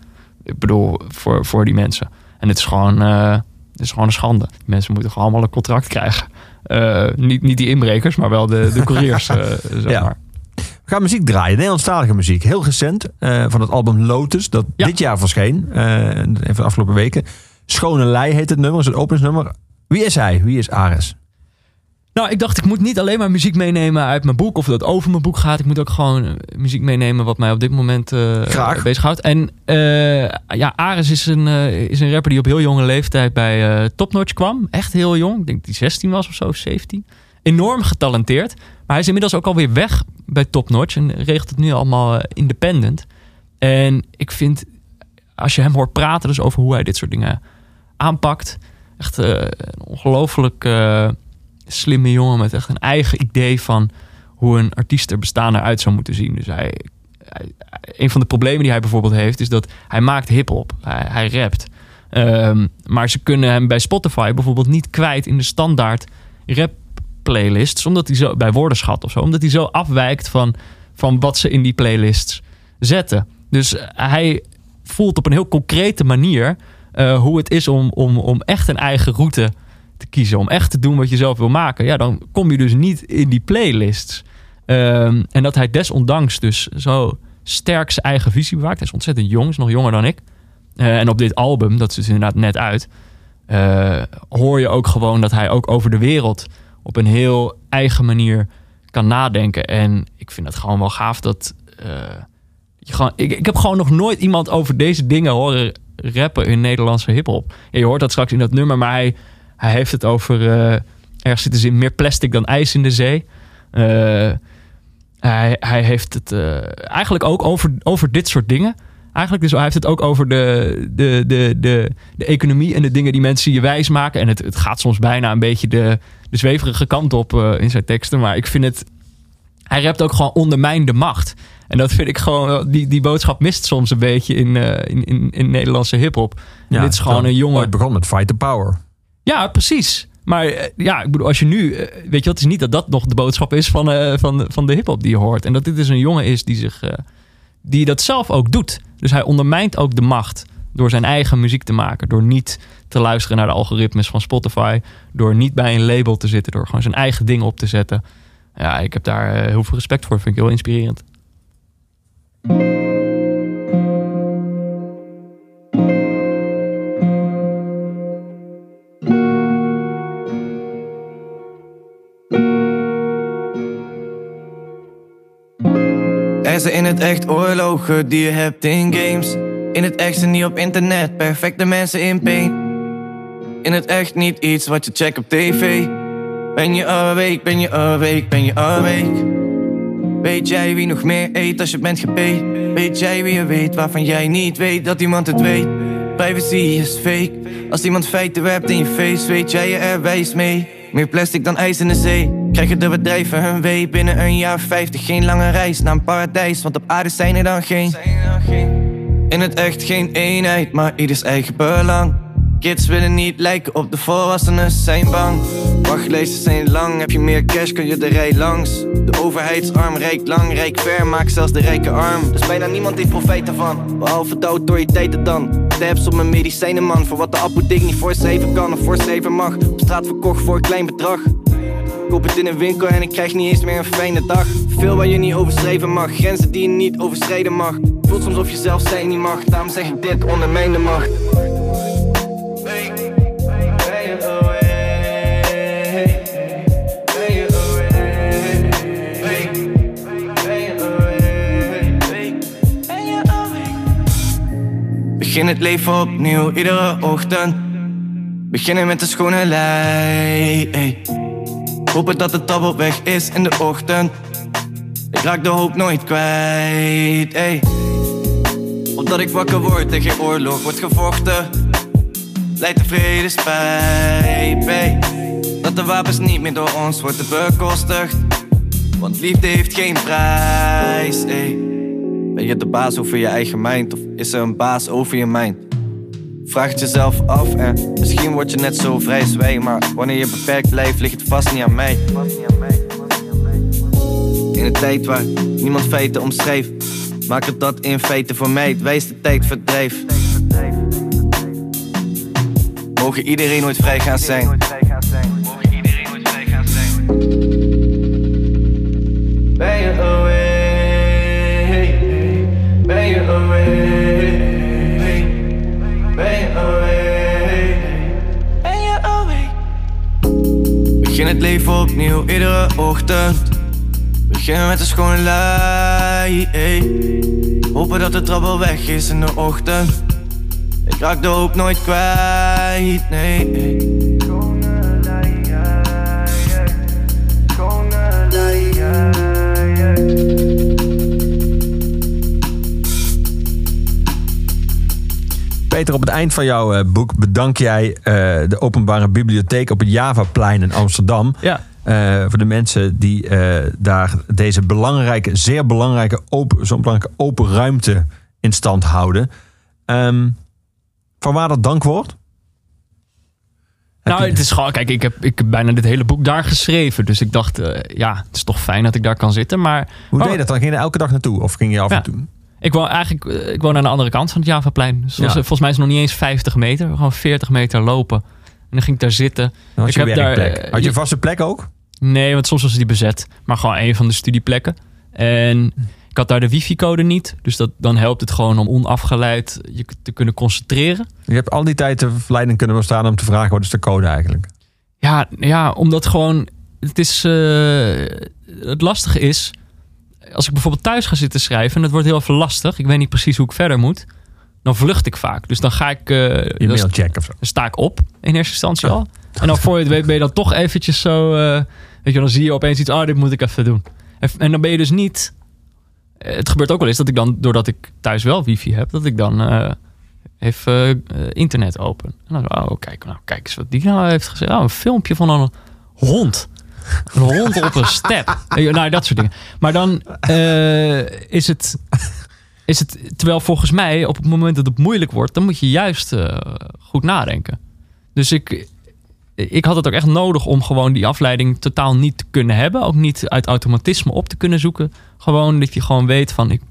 Ik bedoel, voor, voor die mensen. En het is gewoon, eh, is gewoon een schande. Mensen moeten gewoon allemaal een contract krijgen. Eh, niet, niet die inbrekers, maar wel de, de couriers, eh, zeg Ja. maar. We gaan muziek draaien, Nederlandstalige muziek. Heel recent, eh, van het album Lotus, dat Ja. dit jaar verscheen. even de afgelopen weken. Schone Lei heet het nummer, is het openingsnummer. Wie is hij? Wie is Ares? Nou, ik dacht, ik moet niet alleen maar muziek meenemen uit mijn boek of dat over mijn boek gaat. Ik moet ook gewoon eh, muziek meenemen wat mij op dit moment eh bezighoudt. En eh, ja, Ares is een, is een rapper die op heel jonge leeftijd bij eh Top Notch kwam. Echt heel jong. Ik denk dat hij 16 was of zo, of 17. Enorm getalenteerd. Maar hij is inmiddels ook alweer weg bij Top Notch en regelt het nu allemaal independent. En ik vind, als je hem hoort praten dus over hoe hij dit soort dingen aanpakt. Echt een ongelooflijk slimme jongen met echt een eigen idee van hoe een artiest er bestaan eruit zou moeten zien. Dus hij, een van de problemen die hij bijvoorbeeld heeft, is dat hij maakt hip-hop. Hij, rapt. Ehm, maar ze kunnen hem bij Spotify bijvoorbeeld niet kwijt in de standaard rap playlists, omdat hij zo bij woordenschat of zo, omdat hij zo afwijkt van, van wat ze in die playlists zetten. Dus hij voelt op een heel concrete manier eh, hoe het is om, om, om echt een eigen route kiezen. Om echt te doen wat je zelf wil maken. Ja, dan kom je dus niet in die playlists. Ehm, en dat hij desondanks dus zo sterk zijn eigen visie bewaakt. Hij is ontzettend jong, is nog jonger dan ik. Eh, en op dit album, dat is dus inderdaad net uit... eh, hoor je ook gewoon dat hij ook over de wereld... op een heel eigen manier kan nadenken. En ik vind het gewoon wel gaaf dat... eh, je gewoon, ik, heb gewoon nog nooit iemand over deze dingen horen rappen in Nederlandse hip-hop. Je hoort dat straks in dat nummer, maar hij, hij heeft het over. eh ergens zitten ze meer plastic dan ijs in de zee. Eh, hij, hij heeft het eh, eigenlijk ook over, over dit soort dingen. Eigenlijk dus hij heeft het ook over de, de, de, de, de economie en de dingen die mensen je wijs maken. En het, het gaat soms bijna een beetje de, de zweverige kant op in zijn teksten. Maar ik vind het. Hij rapt ook gewoon ondermijn de macht. En dat vind ik gewoon. Die, die boodschap mist soms een beetje in, in, in, in Nederlandse hip-hop. Dit is gewoon een jongen. ooit begon met Fight the Power. Ja, precies. Maar eh, ja, ik bedoel, als je nu. eh, weet je, het is niet dat dat nog de boodschap is van, eh, van, van de hip-hop die je hoort. En dat dit dus een jongen is die zich. die dat zelf ook doet. Dus hij ondermijnt ook de macht. Door zijn eigen muziek te maken. Door niet te luisteren naar de algoritmes van Spotify. Door niet bij een label te zitten. Door gewoon zijn eigen dingen op te zetten. Ja, ik heb daar heel veel respect voor. Vind ik heel inspirerend. In het echt oorlogen die je hebt in games. In het echt zijn niet op internet, perfecte mensen in pain. In het echt niet iets wat je checkt op tv. Ben je awake, ben je awake, ben je awake? Weet jij wie nog meer eet als je bent gepeet? Weet jij wie je weet waarvan jij niet weet dat iemand het weet? Privacy is fake. Als iemand feiten werpt in je face, weet jij je er wijs mee. Meer plastic dan ijs in de zee. Krijgen de bedrijven hun wee binnen een jaar 50. Geen lange reis naar een paradijs, want op aarde zijn er dan geen. In het echt geen eenheid, maar ieders eigen belang. Kids willen niet lijken op de volwassenen, zijn bang. Wachtlijsten zijn lang, heb je meer cash kun je de rij langs. De overheidsarm rijkt lang, rijk ver, maakt zelfs de rijke arm. Dus bijna niemand heeft profijt ervan, behalve de autoriteiten dan. Tabs op mijn medicijnen man, voor wat de apotheek niet voorschrijven kan of voorschrijven mag. Op straat verkocht voor een klein bedrag. Koop het in een winkel en ik krijg niet eens meer een fijne dag. Veel waar je niet overschrijven mag, grenzen die je niet overschrijden mag. Voelt soms of je zelf zijn niet mag, daarom zeg ik dit onder mijn macht. Begin het leven opnieuw, iedere ochtend. Beginnen met een schone lei. ey. Hopen dat het tabbel weg is in de ochtend. Ik raak de hoop nooit kwijt. Ey. Opdat ik wakker word en geen oorlog wordt gevochten. Leidt de vrede spijt. ey. Dat de wapens niet meer door ons worden bekostigd. Want liefde heeft geen prijs. Ey. Ben je de baas over je eigen mind? Of is er een baas over je mind? Vraag jezelf af en misschien word je net zo vrij zwij. Maar wanneer je beperkt blijft, ligt het vast niet aan mij. In een tijd waar niemand feiten omschrijft, maak het dat in feite voor mij het wijste tijdverdrijf. Mogen iedereen nooit vrij gaan zijn. Begin het leven opnieuw iedere ochtend. Begin met een schone lei. ey. Hopen dat de trabbel weg is in de ochtend. Ik raak de hoop nooit kwijt, nee. ey. Peter, op het eind van jouw eh, boek bedank jij eh, de openbare bibliotheek op het Javaplein in Amsterdam. Ja. eh, voor de mensen die daar deze belangrijke, zeer belangrijke, open, zo'n belangrijke open ruimte in stand houden. Ehm, van waar dat dankwoord? Nou, het is gewoon, kijk, ik heb, ik heb bijna dit hele boek daar geschreven. Dus ik dacht, ja, het is toch fijn dat ik daar kan zitten. Maar Hoe Oh. deed je dat dan? Ging je elke dag naartoe? Of ging je af Ja. en toe? Ik woon eigenlijk eh, ik woon aan de andere kant van het Javaplein. Dus Ja. was- volgens mij is het nog niet eens 50 meter. Gewoon 40 meter lopen. En dan ging ik daar zitten. Dan had Ik je heb daar, werkplek. eh, Had je een vaste plek ook? Nee, want soms was die bezet. Maar gewoon een van de studieplekken. En ik had daar de wifi-code niet. Dus dat, dan helpt het gewoon om onafgeleid je te kunnen concentreren. Je hebt al die tijd de verleiding kunnen bestaan om te vragen wat is de code eigenlijk? Ja, ja omdat gewoon... Het is... eh, het lastige is... Als ik bijvoorbeeld thuis ga zitten schrijven... en het wordt heel even lastig... ik weet niet precies hoe ik verder moet... dan vlucht ik vaak. Dus dan ga ik... eh, Je dan mail check of zo. dan sta ik op in eerste instantie al. En dan voor je het weet ben je dan toch eventjes zo... eh, weet je, dan zie je opeens iets... oh, dit moet ik even doen. En, en dan ben je dus niet... eh, Het gebeurt ook wel eens dat ik dan, doordat ik thuis wel wifi heb... dat ik dan eh, even eh, internet open. En dan oh, kijk, nou, kijk eens wat die nou heeft gezegd. Oh, een filmpje van een hond. Hond op een step. Nou, dat soort dingen. Maar dan eh, is het... Is het, terwijl volgens mij op het moment dat het moeilijk wordt, dan moet je juist eh, goed nadenken. Dus ik, ik had het ook echt nodig om gewoon die afleiding totaal niet te kunnen hebben. Ook niet uit automatisme op te kunnen zoeken. Gewoon dat je gewoon weet van, ik,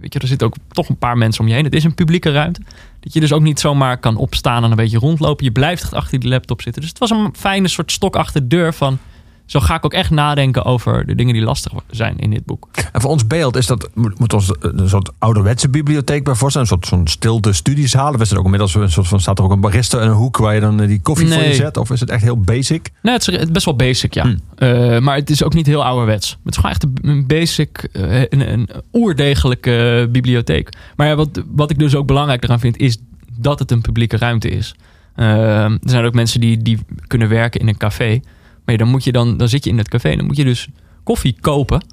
weet je, er zitten ook toch een paar mensen om je heen. Het is een publieke ruimte. Dat je dus ook niet zomaar kan opstaan en een beetje rondlopen. Je blijft achter die laptop zitten. Dus het was een fijne soort stok achter de deur van... Zo ga ik ook echt nadenken over de dingen die lastig zijn in dit boek. En voor ons beeld is dat, moet, ons een soort ouderwetse bibliotheek bij voorstellen. Een soort zo'n stilte studiezaal. Of is het ook inmiddels een soort van, staat er ook een barista in een hoek waar je dan eh, die koffie voor je zet? Of is het echt heel basic? Nee, het is best wel basic, ja. Hmm. Eh, maar het is ook niet heel ouderwets. Het is gewoon echt een- basic, eh, een, een oerdegelijke bibliotheek. Maar ja, wat, wat ik dus ook belangrijk eraan vind, is dat het een publieke ruimte is. Er zijn ook mensen die, die kunnen werken in een café. Maar dan, moet je dan, dan zit je in het café en dan moet je dus koffie kopen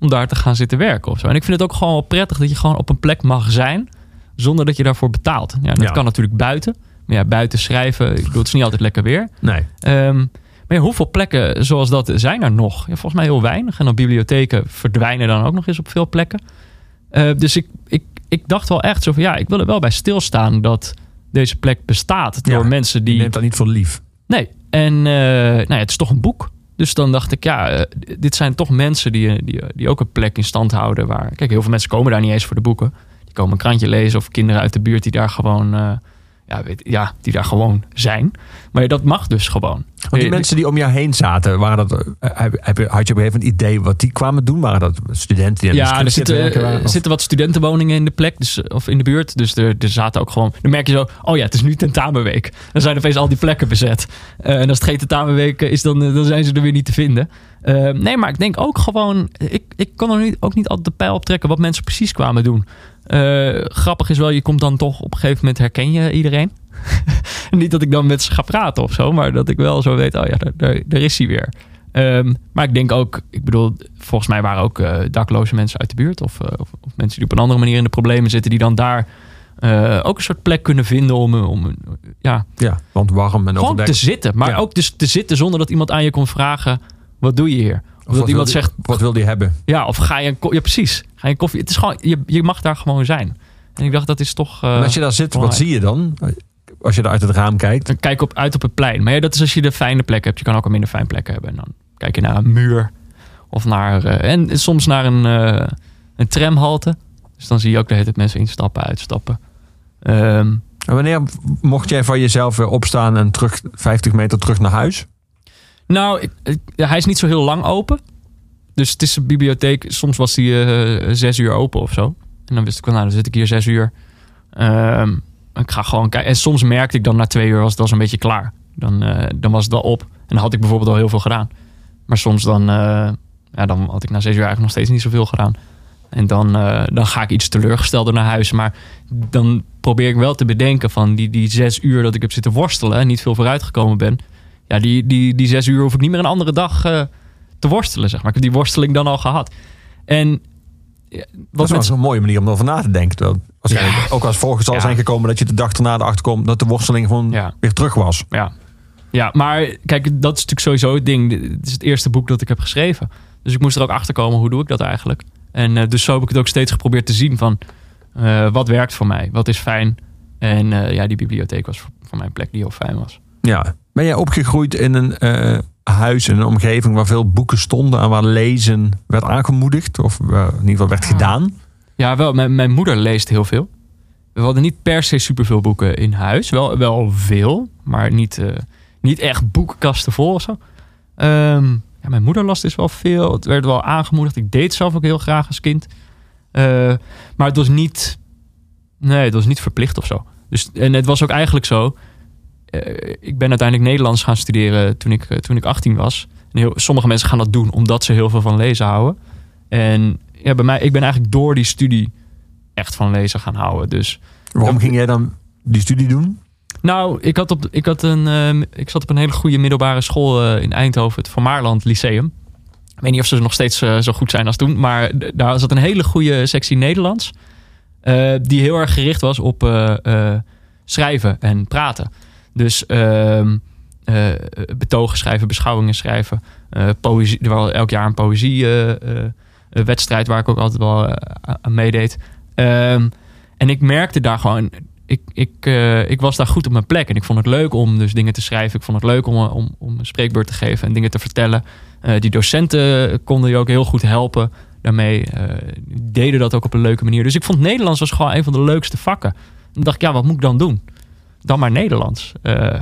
om daar te gaan zitten werken of zo. En ik vind het ook gewoon wel prettig dat je gewoon op een plek mag zijn zonder dat je daarvoor betaalt. Ja, dat Ja. kan natuurlijk buiten. Maar ja, buiten schrijven, ik bedoel, het is niet altijd lekker weer. Nee. Ehm, maar ja, hoeveel plekken zoals dat zijn er nog? Ja, volgens mij heel weinig. En dan bibliotheken verdwijnen dan ook nog eens op veel plekken. Eh, dus ik, ik, ik dacht wel echt zo van ja, ik wil er wel bij stilstaan dat deze plek bestaat door Ja, mensen Die die. neemt dat niet voor lief. Nee. En eh, nou ja, het is toch een boek. Dus dan dacht ik, ja, eh, dit zijn toch mensen die, die, die ook een plek in stand houden. Waar, kijk, heel veel mensen komen daar niet eens voor de boeken. Die komen een krantje lezen of kinderen uit de buurt die daar gewoon, eh, ja, weet, ja, die daar gewoon zijn. Maar dat mag dus gewoon. Want die Eh, mensen die om jou heen zaten, waren dat, eh, heb, heb, je- had je op een gegeven moment een idee wat die kwamen doen? Waren dat studenten die Ja, er zitten, waren? er Of- zitten wat studentenwoningen in de plek, dus, of in de buurt. Dus er, er zaten ook gewoon. Dan merk je zo, oh ja, het is nu tentamenweek. Dan zijn opeens al die plekken bezet. Eh, en als het geen tentamenweek is, dan, eh, dan zijn ze er weer niet te vinden. Eh, nee, maar ik denk ook gewoon. Ik, ik kan er nu ook niet altijd de pijl op trekken wat mensen precies kwamen doen. Eh, grappig is wel, je komt dan toch op een gegeven moment herken je iedereen. niet dat ik dan met ze ga praten of zo, maar dat ik wel zo weet, oh ja, daar, daar, daar is hij weer. Ehm, maar ik denk ook, ik bedoel, volgens mij waren ook eh, dakloze mensen uit de buurt. Of, eh, of, of mensen die op een andere manier in de problemen zitten, die dan daar ook een soort plek kunnen vinden om, om ja, Ja, want warm en gewoon overdekt. te zitten. Maar Ja. ook dus te zitten zonder dat iemand aan je kon vragen: wat doe je hier? Of, wat iemand wil die- zegt: Wat wil die hebben? ja, of ga je een ja, precies. Ga je een koffie? Het is gewoon, je, je mag daar gewoon zijn. En ik dacht, dat is toch. eh, en als je daar zit, wat zie je dan? Als je er uit het raam kijkt. Dan kijk op, uit op het plein. Maar ja, dat is als je de fijne plek hebt. Je kan ook een minder fijn plek hebben. En dan kijk je naar een muur. Of naar... eh, en soms naar een, eh, een tramhalte. Dus dan zie je ook de hele tijd mensen instappen, uitstappen. Ehm, En wanneer mocht jij van jezelf weer opstaan en terug 50 meter terug naar huis? Nou, hij is niet zo heel lang open. Dus het is een bibliotheek. Soms was die eh, zes uur open of zo. En dan wist ik wel, nou, dan zit ik hier zes uur. Ehm, ik ga gewoon kijken. En soms merkte ik dan na twee uur was het al zo'n beetje klaar. Dan, eh, dan was het al op. En dan had ik bijvoorbeeld al heel veel gedaan. Maar soms dan, eh, ja, dan had ik na zes uur eigenlijk nog steeds niet zoveel gedaan. En dan, dan ga ik iets teleurgestelder naar huis. Maar dan probeer ik wel te bedenken van die, die zes uur dat ik heb zitten worstelen en niet veel vooruitgekomen ben. Ja, die, die, die zes uur hoef ik niet meer een andere dag eh, te worstelen, zeg maar. Ik heb die worsteling dan al gehad. En ja, Dat is wel zo'n mooie manier om erover na te denken. Terwijl waarschijnlijk ook als volgens zal Ja. zijn gekomen dat je de dag erna erachter komt dat de worsteling gewoon Ja. weer terug was. ja. Ja, maar kijk, dat is natuurlijk sowieso het ding. Het is het eerste boek dat ik heb geschreven. Dus ik moest er ook achter komen, hoe doe ik dat eigenlijk? En eh, dus zo heb ik het ook steeds geprobeerd te zien van... eh, wat werkt voor mij? Wat is fijn? En ja, die bibliotheek was voor, voor mij een plek die heel fijn was. Ja. Ben jij opgegroeid in een eh, huis, in een omgeving waar veel boeken stonden en waar lezen werd aangemoedigd? Of waar in ieder geval werd gedaan? Ja, wel. Mijn, mijn moeder leest heel veel. We hadden niet per se superveel boeken in huis. Wel, wel veel, maar niet, eh, niet echt boekenkasten vol of zo. Ehm, ja, mijn moeder las dus wel veel. Het werd wel aangemoedigd. Ik deed zelf ook heel graag als kind. Eh, maar het was niet... Nee, het was niet verplicht of zo. Dus, en het was ook eigenlijk zo... eh, ik ben uiteindelijk Nederlands gaan studeren toen ik, eh, toen ik 18 was. En heel, sommige mensen gaan dat doen omdat ze heel veel van lezen houden. En ja, bij mij, ik ben eigenlijk door die studie echt van lezen gaan houden. Dus Waarom ging jij dan die studie doen? nou, ik, had op, ik, had een, ehm, ik zat op een hele goede middelbare school eh, in Eindhoven, het Van Maarland Lyceum. Ik weet niet of ze nog steeds zo goed zijn als toen, maar daar zat een hele goede sectie Nederlands. die heel erg gericht was op schrijven en praten. Dus ehm, eh, betogen schrijven, beschouwingen schrijven. eh, poëzie, er was elk jaar een poëziewedstrijd waar ik ook altijd wel eh, aan meedeed. Ehm, en ik merkte daar gewoon, ik, ik, eh, ik was daar goed op mijn plek. En ik vond het leuk om dus dingen te schrijven. Ik vond het leuk om, eh, om, om een spreekbeurt te geven en dingen te vertellen. Eh, die docenten konden je ook heel goed helpen daarmee. eh, die deden dat ook op een leuke manier. Dus ik vond Nederlands was gewoon een van de leukste vakken. Dan dacht ik, ja, wat moet ik dan doen? Dan maar Nederlands. Eh,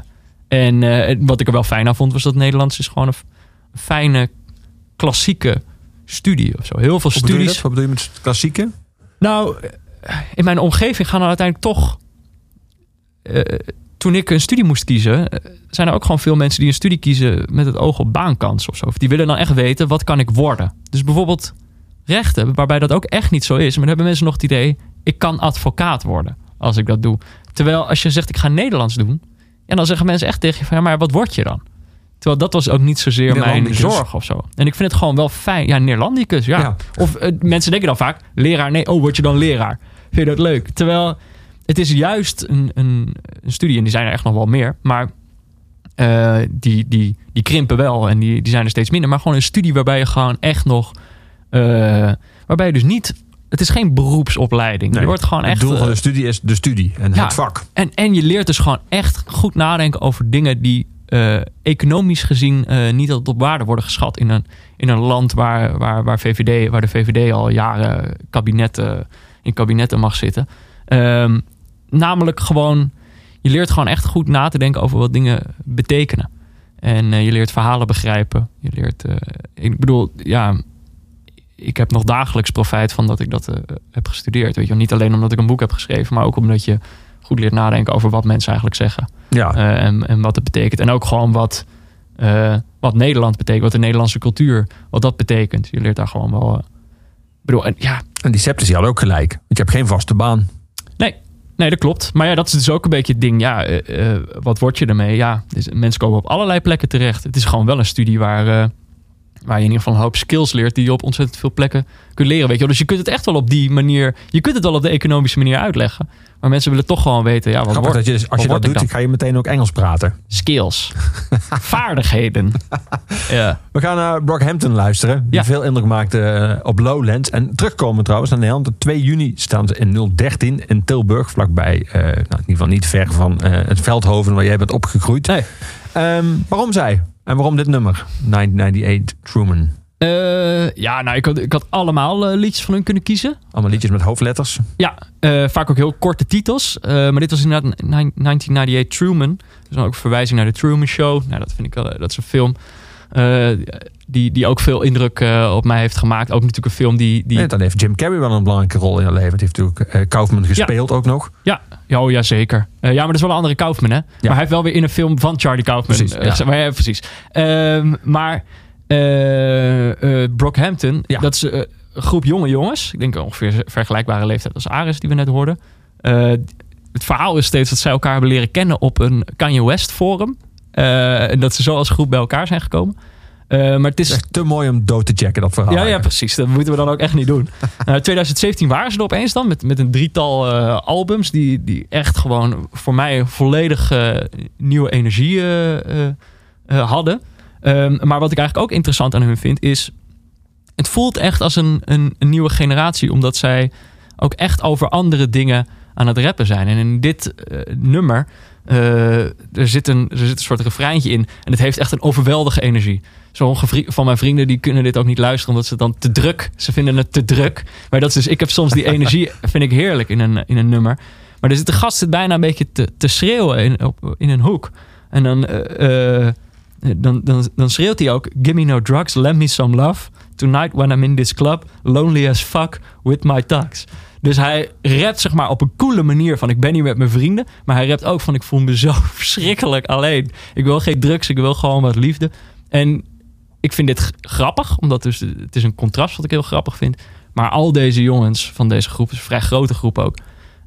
en eh, wat ik er wel fijn aan vond, was dat Nederlands is gewoon een, fijne, klassieke studie of zo. Heel veel Wat studies. Wat bedoel je met klassieke? Nou, in mijn omgeving gaan er uiteindelijk toch. eh, toen ik een studie moest kiezen, eh, zijn er ook gewoon veel mensen die een studie kiezen met het oog op baankans of zo. Die willen dan echt weten, wat kan ik worden? Dus bijvoorbeeld rechten, waarbij dat ook echt niet zo is. Maar dan hebben mensen nog het idee, ik kan advocaat worden als ik dat doe. Terwijl als je zegt, ik ga Nederlands doen, en dan zeggen mensen echt tegen je van, ja, maar wat word je dan? Terwijl dat was ook niet zozeer mijn zorg of zo. En ik vind het gewoon wel fijn. Ja, Neerlandicus, ja. Ja. Of eh, mensen denken dan vaak, leraar, nee, oh, word je dan leraar? Vind je dat leuk? Terwijl het is juist een, een, een studie, en die zijn er echt nog wel meer, maar eh, die, die, die krimpen wel en die, die zijn er steeds minder. Maar gewoon een studie waarbij je gewoon echt nog, eh, waarbij je dus niet, het is geen beroepsopleiding. Nee, je wordt gewoon het echt. doel van eh, de studie is de studie en Ja. het vak. en, en je leert dus gewoon echt goed nadenken over dingen die eh, economisch gezien eh, niet altijd op waarde worden geschat. In een, in een land waar, waar, waar, VVD, waar de VVD al jaren kabinetten, in kabinetten mag zitten. Ehm, namelijk gewoon, je leert gewoon echt goed na te denken over wat dingen betekenen. En eh, je leert verhalen begrijpen. Je leert, eh, ik bedoel, ja, ik heb nog dagelijks profijt van dat ik dat eh, heb gestudeerd. Weet je, niet alleen omdat ik een boek heb geschreven, maar ook omdat je goed leert nadenken over wat mensen eigenlijk zeggen. Ja, Eh, en, en wat het betekent. En ook gewoon wat, eh, wat Nederland betekent, wat de Nederlandse cultuur, wat dat betekent. Je leert daar gewoon wel. bedoel, en, ja, en die septis die hadden ook gelijk. Want je hebt geen vaste baan. nee, nee, dat klopt. Maar ja, dat is dus ook een beetje het ding. Ja, wat word je ermee? Ja, dus mensen komen op allerlei plekken terecht. Het is gewoon wel een studie waar, waar je in ieder geval een hoop skills leert die je op ontzettend veel plekken kunt leren. Weet je. Dus je kunt het echt wel op die manier, je kunt het wel op de economische manier uitleggen. Maar mensen willen toch gewoon weten, ja, wat Grappig wordt dat je, als wat je dat doet, dan? ga je meteen ook Engels praten. skills, vaardigheden. ja. We gaan naar Brockhampton luisteren. Die Ja. veel indruk maakte eh, op Lowlands. En terugkomen trouwens naar Nederland. Op 2 juni staan ze in 013 in Tilburg. Vlakbij, eh, nou, in ieder geval niet ver van eh, het Veldhoven waar jij bent opgegroeid. Nee. Ehm, waarom zij? En waarom dit nummer? 1998 Truman. Eh, ja, nou, ik had, ik had allemaal eh, liedjes van hun kunnen kiezen. Allemaal liedjes met hoofdletters. Ja, eh, vaak ook heel korte titels. Maar dit was inderdaad een 1998 Truman. Dus dan ook een verwijzing naar de Truman Show. Nou, dat vind ik wel, dat is een film die, die ook veel indruk eh, op mij heeft gemaakt. Ook natuurlijk een film die... die Nee, dan heeft Jim Carrey wel een belangrijke rol in haar leven. Die heeft natuurlijk eh, Kaufman gespeeld ook nog. Ja, ja, oh, ja zeker. Eh, ja, maar dat is wel een andere Kaufman, hè? Maar hij heeft wel weer in een film van Charlie Kaufman. Precies, ja. maar, ja, precies. Ehm, maar Brockhampton, Ja. dat is een groep jonge jongens. Ik denk ongeveer vergelijkbare leeftijd als Aris, die we net hoorden. Het verhaal is steeds dat zij elkaar hebben leren kennen op een Kanye West forum. En dat ze zo als groep bij elkaar zijn gekomen. Eh, maar het is Het is echt te mooi om dood te checken, dat verhaal. ja, ja, precies. Dat moeten we dan ook echt niet doen. Nou, 2017 waren ze er opeens dan met, met een drietal eh, albums die, die echt gewoon voor mij volledig eh, nieuwe energie hadden. Ehm, maar wat ik eigenlijk ook interessant aan hun vind is, het voelt echt als een, een, een nieuwe generatie, omdat zij ook echt over andere dingen aan het rappen zijn. En in dit nummer, er, zit een, er zit een soort refreintje in. En het heeft echt een overweldige energie. Sommige van mijn vrienden die kunnen dit ook niet luisteren, omdat ze het dan te druk. Ze vinden het te druk. Maar dat is dus, ik heb soms die energie, vind ik heerlijk in een, in een nummer. Maar er zit de gast zit bijna een beetje te, te schreeuwen in, op, in een hoek. En dan, eh, eh, dan, dan, dan schreeuwt hij ook: Give me no drugs, lend me some love. Tonight when I'm in this club, lonely as fuck with my thugs. Dus hij rapt zeg maar op een coole manier van ik ben hier met mijn vrienden. Maar hij rapt ook van ik voel me zo verschrikkelijk alleen. Ik wil geen drugs, ik wil gewoon wat liefde. En ik vind dit grappig, omdat dus, het is een contrast wat ik heel grappig vind. Maar al deze jongens van deze groep, is een vrij grote groep ook,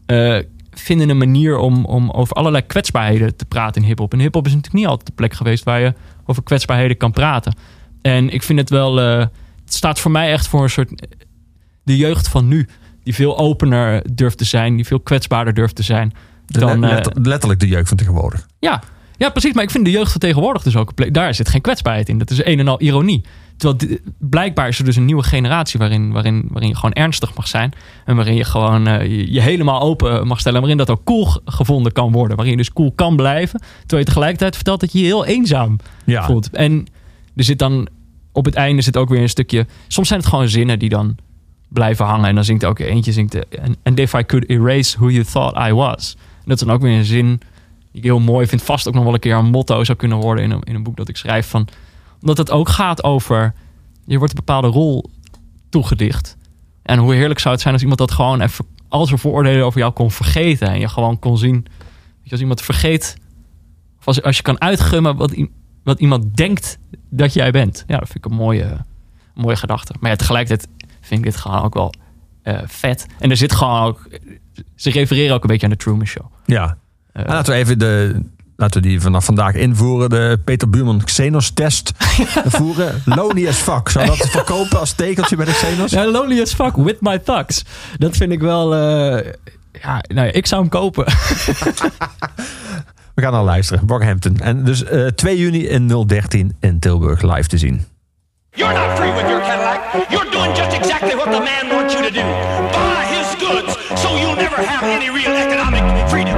eh, vinden een manier om, om over allerlei kwetsbaarheden te praten in hip-hop. En hip-hop is natuurlijk niet altijd de plek geweest waar je over kwetsbaarheden kan praten. En ik vind het wel, eh, het staat voor mij echt voor een soort de jeugd van nu. Die veel opener durft te zijn, die veel kwetsbaarder durft te zijn. Dan, le- eh, letter- letterlijk de jeugd van tegenwoordig. ja. Ja, precies. Maar ik vind de jeugd van tegenwoordig dus ook. Daar zit geen kwetsbaarheid in. Dat is een en al ironie. Terwijl blijkbaar is er dus een nieuwe generatie waarin, waarin, waarin je gewoon ernstig mag zijn. En waarin je gewoon eh, je, je helemaal open mag stellen. En waarin dat ook cool gevonden kan worden. Waarin je dus cool kan blijven. Terwijl je tegelijkertijd vertelt dat je je heel eenzaam Ja. voelt. En er zit dan op het einde zit ook weer een stukje. Soms zijn het gewoon zinnen die dan blijven hangen. En dan zingt ook eentje zingt. And, and if I could erase who you thought I was. En dat is dan ook weer een zin ik heel mooi vind. Vast ook nog wel een keer een motto zou kunnen worden in een, in een boek dat ik schrijf. Van, omdat het ook gaat over. Je wordt een bepaalde rol toegedicht. En hoe heerlijk zou het zijn als iemand dat gewoon even. Al zijn vooroordelen over jou kon vergeten. En je gewoon kon zien. Als iemand vergeet. Of als, als je kan uitgummen wat, wat iemand denkt dat jij bent. Ja, dat vind ik een mooie, mooie gedachte. Maar ja, tegelijkertijd vind ik dit gewoon ook wel eh, vet. En er zit gewoon ook. Ze refereren ook een beetje aan de Truman Show. Ja. En laten we even de. Laten we die vanaf vandaag invoeren. De Peter Buurman Xenos test voeren. Lonely as fuck. Zou dat verkopen als tekeltje bij de Xenos? Ja, lonely as fuck with my thugs. Dat vind ik wel. eh, ja, nou ja, ik zou hem kopen. We gaan naar luisteren. Brockhampton. En dus eh 2 juni in 013 in Tilburg live te zien. You're not free with your Cadillac. You're doing just exactly what the man wants you to do. Buy his goods so you'll never have any real economic freedom.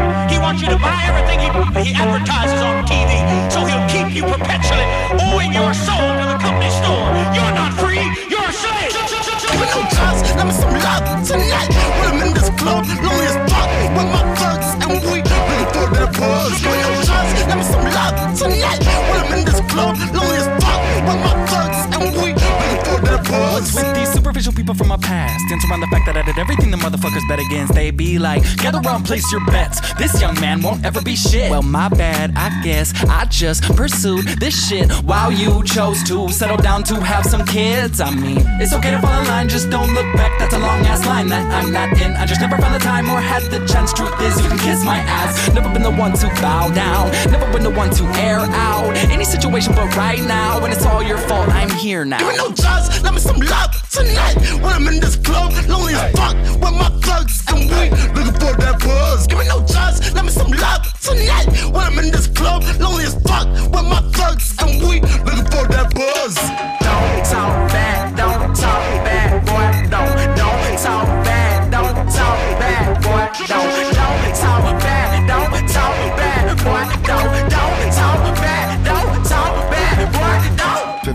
Wants you to buy everything he, he advertises on TV, so he'll keep you perpetually oh, owing your soul to the company store. You're not free, you're a slave. Me no drugs, let me some love tonight. When I'm in this club, lonely as fuck with my thugs and we looking for that buzz. Give me no drugs, let me some love tonight. When I'm in this club, lonely superficial people from my past? Dance around the fact that I did everything the motherfuckers bet against. They be like, gather round, place your bets. This young man won't ever be shit. Well, my bad, I guess. I just pursued this shit while you chose to settle down to have some kids. I mean, it's okay to fall in line, just don't look back. That's a long ass line that I'm not in. I just never found the time or had the chance. Truth is, you can kiss my ass. Never been the one to bow down, never been the one to air out any situation, but right now, when it's all your fault, I'm here now. Give me no drugs, let me some love tonight. When I'm in this club, lonely as fuck with my thugs and we looking for that buzz. Give me no drugs, let me some love tonight. When I'm in this club, lonely as fuck with my thugs and we looking for that buzz. Don't talk bad, don't talk bad, boy. Don't, don't talk bad, don't talk bad, boy. Don't,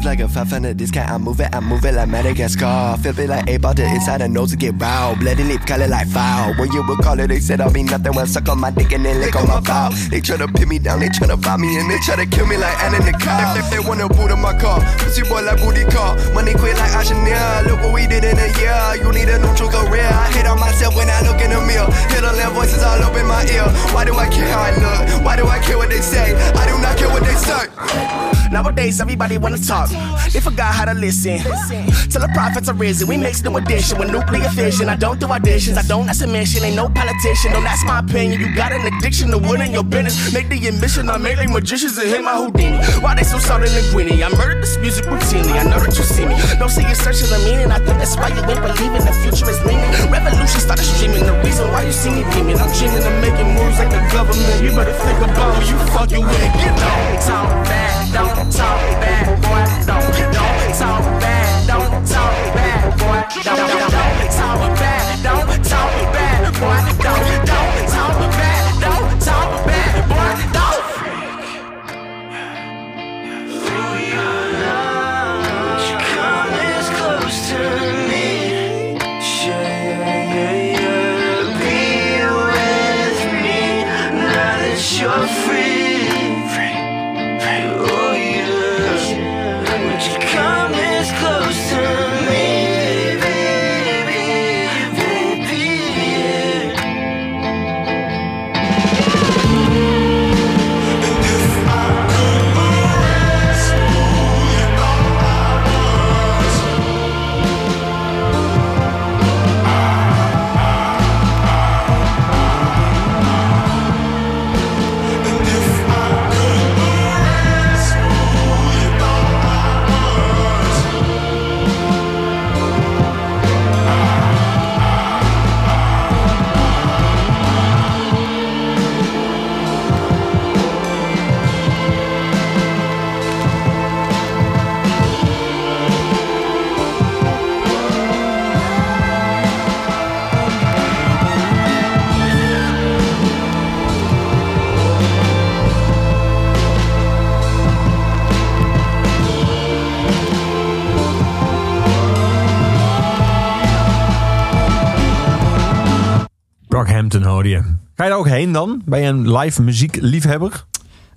like a 500, this cat, I move it, I move it like Madagascar. Flip it like a to inside her nose to get raw. Bloody lip, call it like foul. When you would call it, they said I'll be nothing when suck on my dick and then lick on my foul. They try to pin me down, they try to rob me, and they try to kill me like Anna Nicole. If they wanna boot in my car, pussy boy like booty car. Money quit like Ashanel, look what we did in a year. You need a neutral career. I hate on myself when I look in the mirror. Loud voices all up in my ear. Why do I care how I look? Why do I care what they say? I do not care what they say. Nowadays, everybody wanna talk. They forgot how to listen. Till the prophets are risen, we mix new addition with nuclear fission. I don't do auditions, I don't ask a mission. Ain't no politician, don't ask my opinion. You got an addiction to winning your business. Make the admission, I make like magicians and hit my Houdini. Why they so solid and greeny? I murdered this music routinely. I know that you see me don't see you searching the meaning. I think that's why you ain't believing the future is leaning. Revolution started streaming. The reason why you see me beaming. I'm dreaming of making moves like the government. You better think about who you fucking with. You don't talk back, don't talk back, boy. Don't, talk bad, don't talk bad, boy. Don't, don't, talk bad, don't talk bad, boy. Don't, don't talk bad, don't talk bad, boy. Don't. You come as close to me. Yeah, yeah, yeah. Be with me now that you're je. Daar ook heen dan? Ben je een live muziekliefhebber?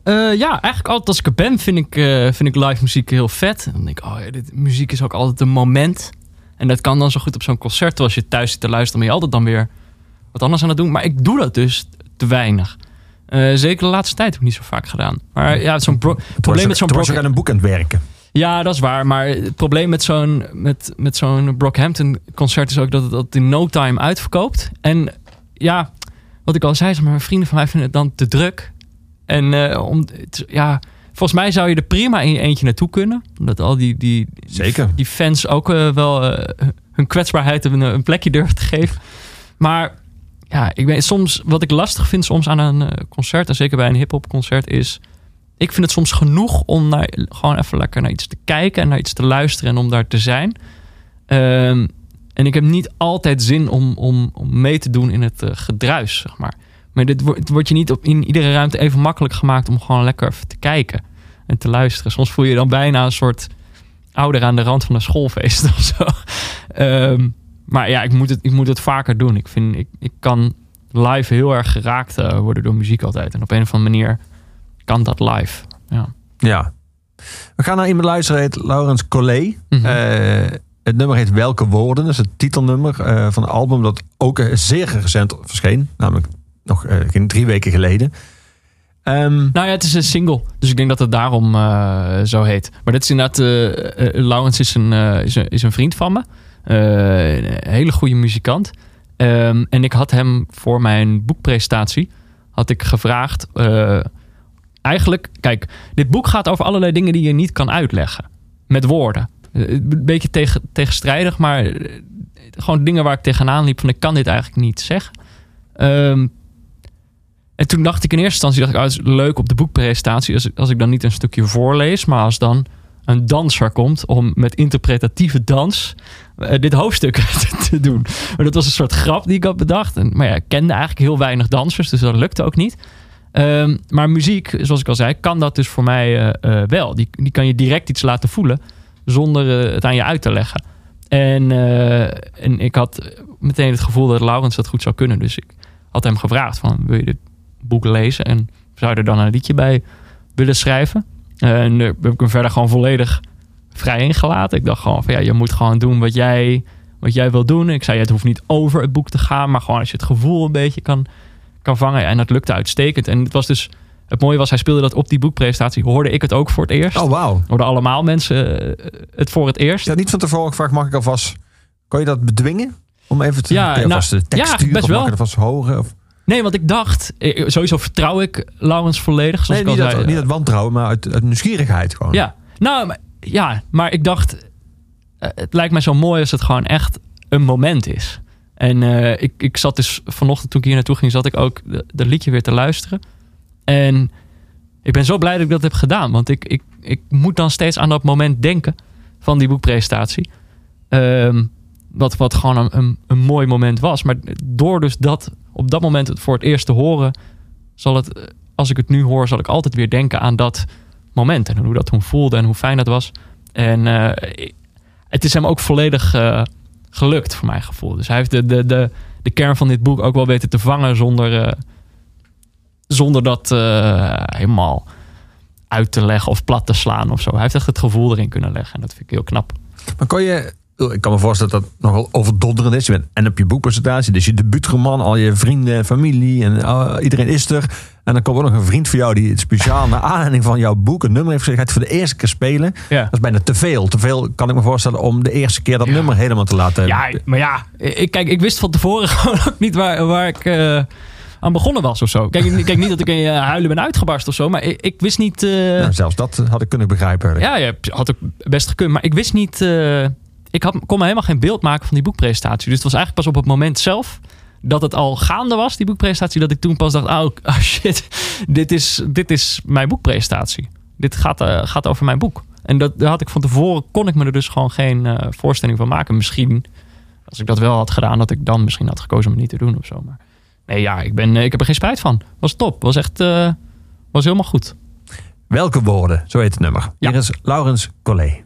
Eh, ja, eigenlijk altijd als ik er ben, vind ik, eh, vind ik live muziek heel vet. Dan denk ik, oh ja, dit, muziek is ook altijd een moment. En dat kan dan zo goed op zo'n concert. Als je thuis zit te luisteren, ben je altijd dan weer wat anders aan het doen. Maar ik doe dat dus te weinig. Eh, zeker de laatste tijd heb ik niet zo vaak gedaan. Maar ja, zo'n bro- probleem met zo'n Toen was aan een boek aan het werken. Ja, dat is waar. Maar het probleem met zo'n, met, met zo'n Brockhampton concert is ook dat het dat in no time uitverkoopt. En ja, wat ik al zei, zeg maar, mijn vrienden van mij vinden het dan te druk. En eh, om, het- ja, volgens mij zou je er prima in je eentje naartoe kunnen. Omdat al die, die, Zeker. die fans ook eh, wel eh, hun kwetsbaarheid een, een plekje durven te geven. Maar ja, ik ben soms, wat ik lastig vind soms aan een concert, en zeker bij een hip-hop concert, is. Ik vind het soms genoeg om naar, gewoon even lekker naar iets te kijken en naar iets te luisteren en om daar te zijn. Ehm, en ik heb niet altijd zin om, om, om mee te doen in het eh, gedruis, zeg maar. Maar dit wordt, wordt je niet op, in iedere ruimte even makkelijk gemaakt om gewoon lekker even te kijken en te luisteren. Soms voel je je dan bijna een soort ouder aan de rand van een schoolfeest of zo. Ehm, maar ja, ik moet, het, ik moet het vaker doen. Ik, vind, ik, ik kan live heel erg geraakt eh, worden door muziek altijd. En op een of andere manier kan dat live. Ja. Ja. We gaan naar iemand luisteren, heet Laurens Collet. Mhm. Eh, het nummer heet Welke Woorden. Dat is het titelnummer eh, van een album dat ook eh, zeer recent verscheen. Namelijk nog geen drie weken geleden. Ehm, Nou ja, het is een single. Dus ik denk dat het daarom zo heet. Maar dit is inderdaad... Laurens is een, is, een, is een vriend van me. Een hele goede muzikant. Ehm, en ik had hem voor mijn boekpresentatie... had ik gevraagd... eigenlijk, kijk, dit boek gaat over allerlei dingen die je niet kan uitleggen. Met woorden. Eh, Een beetje tegen, tegenstrijdig, maar eh, gewoon dingen waar ik tegenaan liep van ik kan dit eigenlijk niet zeggen. Ehm, en toen dacht ik in eerste instantie, dacht ik, oh, leuk op de boekpresentatie als, als ik dan niet een stukje voorlees, maar als dan een danser komt om met interpretatieve dans eh, dit hoofdstuk te, doen. Maar dat was een soort grap die ik had bedacht. En, maar ja, ik kende eigenlijk heel weinig dansers, dus dat lukte ook niet. Ehm, maar muziek, zoals ik al zei, kan dat dus voor mij wel. Die, die kan je direct iets laten voelen zonder eh, het aan je uit te leggen. En, eh, en ik had meteen het gevoel dat Laurens dat goed zou kunnen. Dus ik had hem gevraagd van, wil je dit boek lezen? En zou je er dan een liedje bij willen schrijven? En daar heb ik hem verder gewoon volledig vrij ingelaten. Ik dacht gewoon van, ja, je moet gewoon doen wat jij, wat jij wil doen. Ik zei, het hoeft niet over het boek te gaan, maar gewoon als je het gevoel een beetje kan, kan vangen. En dat lukte uitstekend. En het was dus, het mooie was, hij speelde dat op die boekpresentatie. Hoorde ik het ook voor het eerst. oh, wauw. Hoorden allemaal mensen eh, het voor het eerst. Had niet van tevoren gevraagd, mag ik alvast... Kon je dat bedwingen? Om even te... Ja, nou, de ja, textuur, best of mag wel. alvast horen? Of... Nee, want ik dacht, eh, sowieso vertrouw ik Laurens volledig. Zoals Nee, ik niet al zei. niet wantrouwen, maar uit, uit nieuwsgierigheid gewoon. Ja, nou, maar- ja, maar ik dacht, eh, het lijkt mij zo mooi als het gewoon echt een moment is. En ik, ik zat dus vanochtend toen ik hier naartoe ging, zat ik ook dat liedje weer te luisteren. En ik ben zo blij dat ik dat heb gedaan. Want ik, ik, ik moet dan steeds aan dat moment denken van die boekpresentatie. Ehm, wat, wat gewoon een, een, een mooi moment was. Maar door dus dat op dat moment het voor het eerst te horen, zal het, als ik het nu hoor, zal ik altijd weer denken aan dat moment. En hoe dat toen voelde en hoe fijn dat was. En eh, het is hem ook volledig eh, gelukt, voor mijn gevoel. Dus hij heeft de, de, de, de kern van dit boek ook wel weten te vangen zonder, eh, zonder dat eh, helemaal uit te leggen of plat te slaan of zo. Hij heeft echt het gevoel erin kunnen leggen. En dat vind ik heel knap. Maar kon je... Ik kan me voorstellen dat dat nogal overdonderend is. Je bent en op je boekpresentatie, dus je debuutroman, al je vrienden en familie en oh, iedereen is er. En dan komt er nog een vriend van jou die het speciaal naar aanleiding van jouw boek een nummer heeft gezegd. Gaat voor de eerste keer spelen. Ja. Dat is bijna te veel. Te veel kan ik me voorstellen om de eerste keer dat nummer helemaal te laten. Ja, maar ja, ik, kijk, ik wist van tevoren gewoon ook niet waar, waar ik eh, aan begonnen was of zo. Kijk, ik- kijk niet dat ik in eh, huilen ben uitgebarst of zo, maar ik, ik wist niet... eh, Nou, zelfs dat had ik kunnen begrijpen. ja, ja, had ook best gekund, maar ik wist niet... eh, ik had, kon me helemaal geen beeld maken van die boekpresentatie. Dus het was eigenlijk pas op het moment zelf dat het al gaande was, die boekpresentatie, dat ik toen pas dacht, oh, oh shit, dit is, dit is mijn boekpresentatie. Dit gaat, eh, gaat over mijn boek. En dat, daar had ik van tevoren, kon ik me er dus gewoon geen eh, voorstelling van maken. Misschien, als ik dat wel had gedaan, dat ik dan misschien had gekozen om het niet te doen of zo. Maar nee, ja, ik, ben, eh, ik heb er geen spijt van. Was top. Was echt, eh, was helemaal goed. Welke woorden, zo heet het nummer. Hier is Laurens Collet.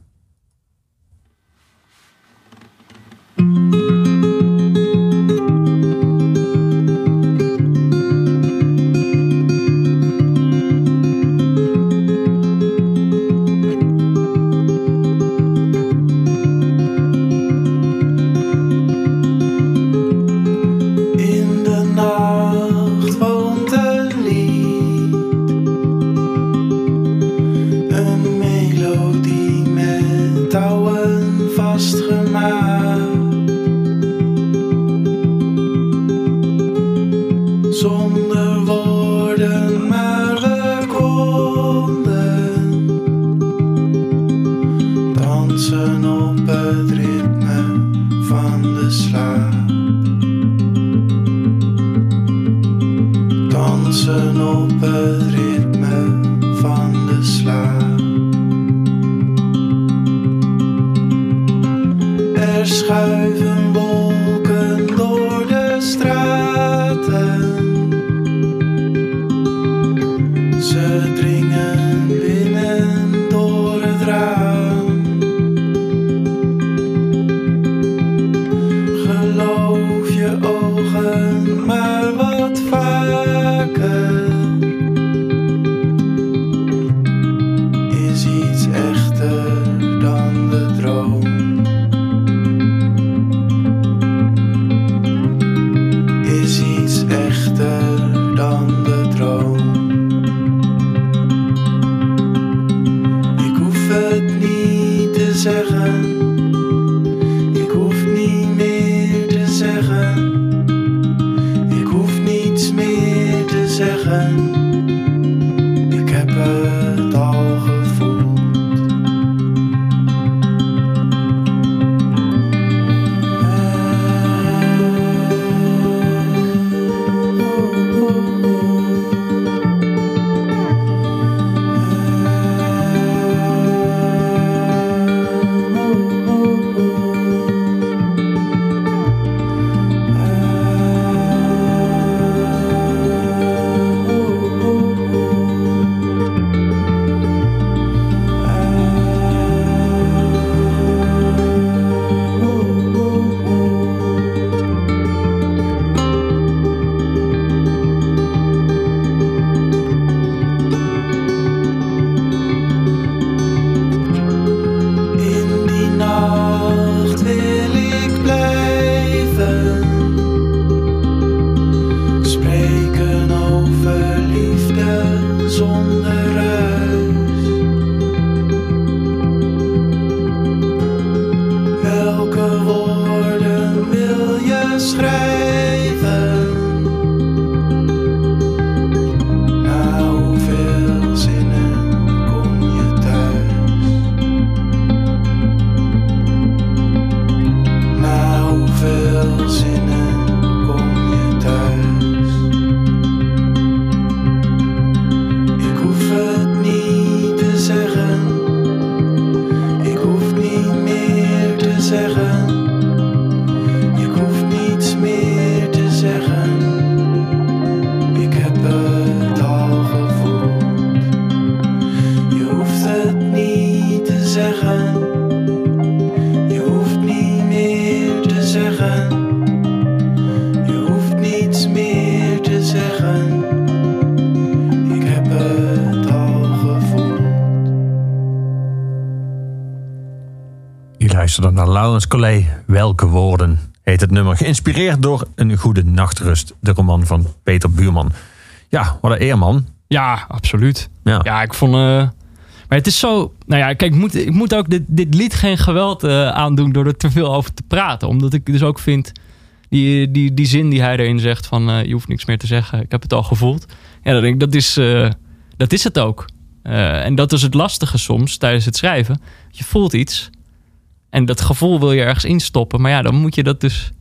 Luisterde naar Laurens Collet. Welke woorden heet het nummer. Geïnspireerd door Een Goede Nachtrust. De roman van Peter Buurman. Ja, wat een eerman. Ja, absoluut. Ja. Ja, ik vond. eh, maar het is zo. Nou ja, kijk, ik moet, ik moet ook dit, dit lied geen geweld eh, aandoen door er te veel over te praten. Omdat ik dus ook vind. Die, die, die zin die hij erin zegt: van eh, je hoeft niks meer te zeggen, ik heb het al gevoeld. Ja, dan denk ik, dat is, dat is het ook. En dat is het lastige soms tijdens het schrijven. Je voelt iets. En dat gevoel wil je ergens instoppen. Maar ja, dan moet je dat dus.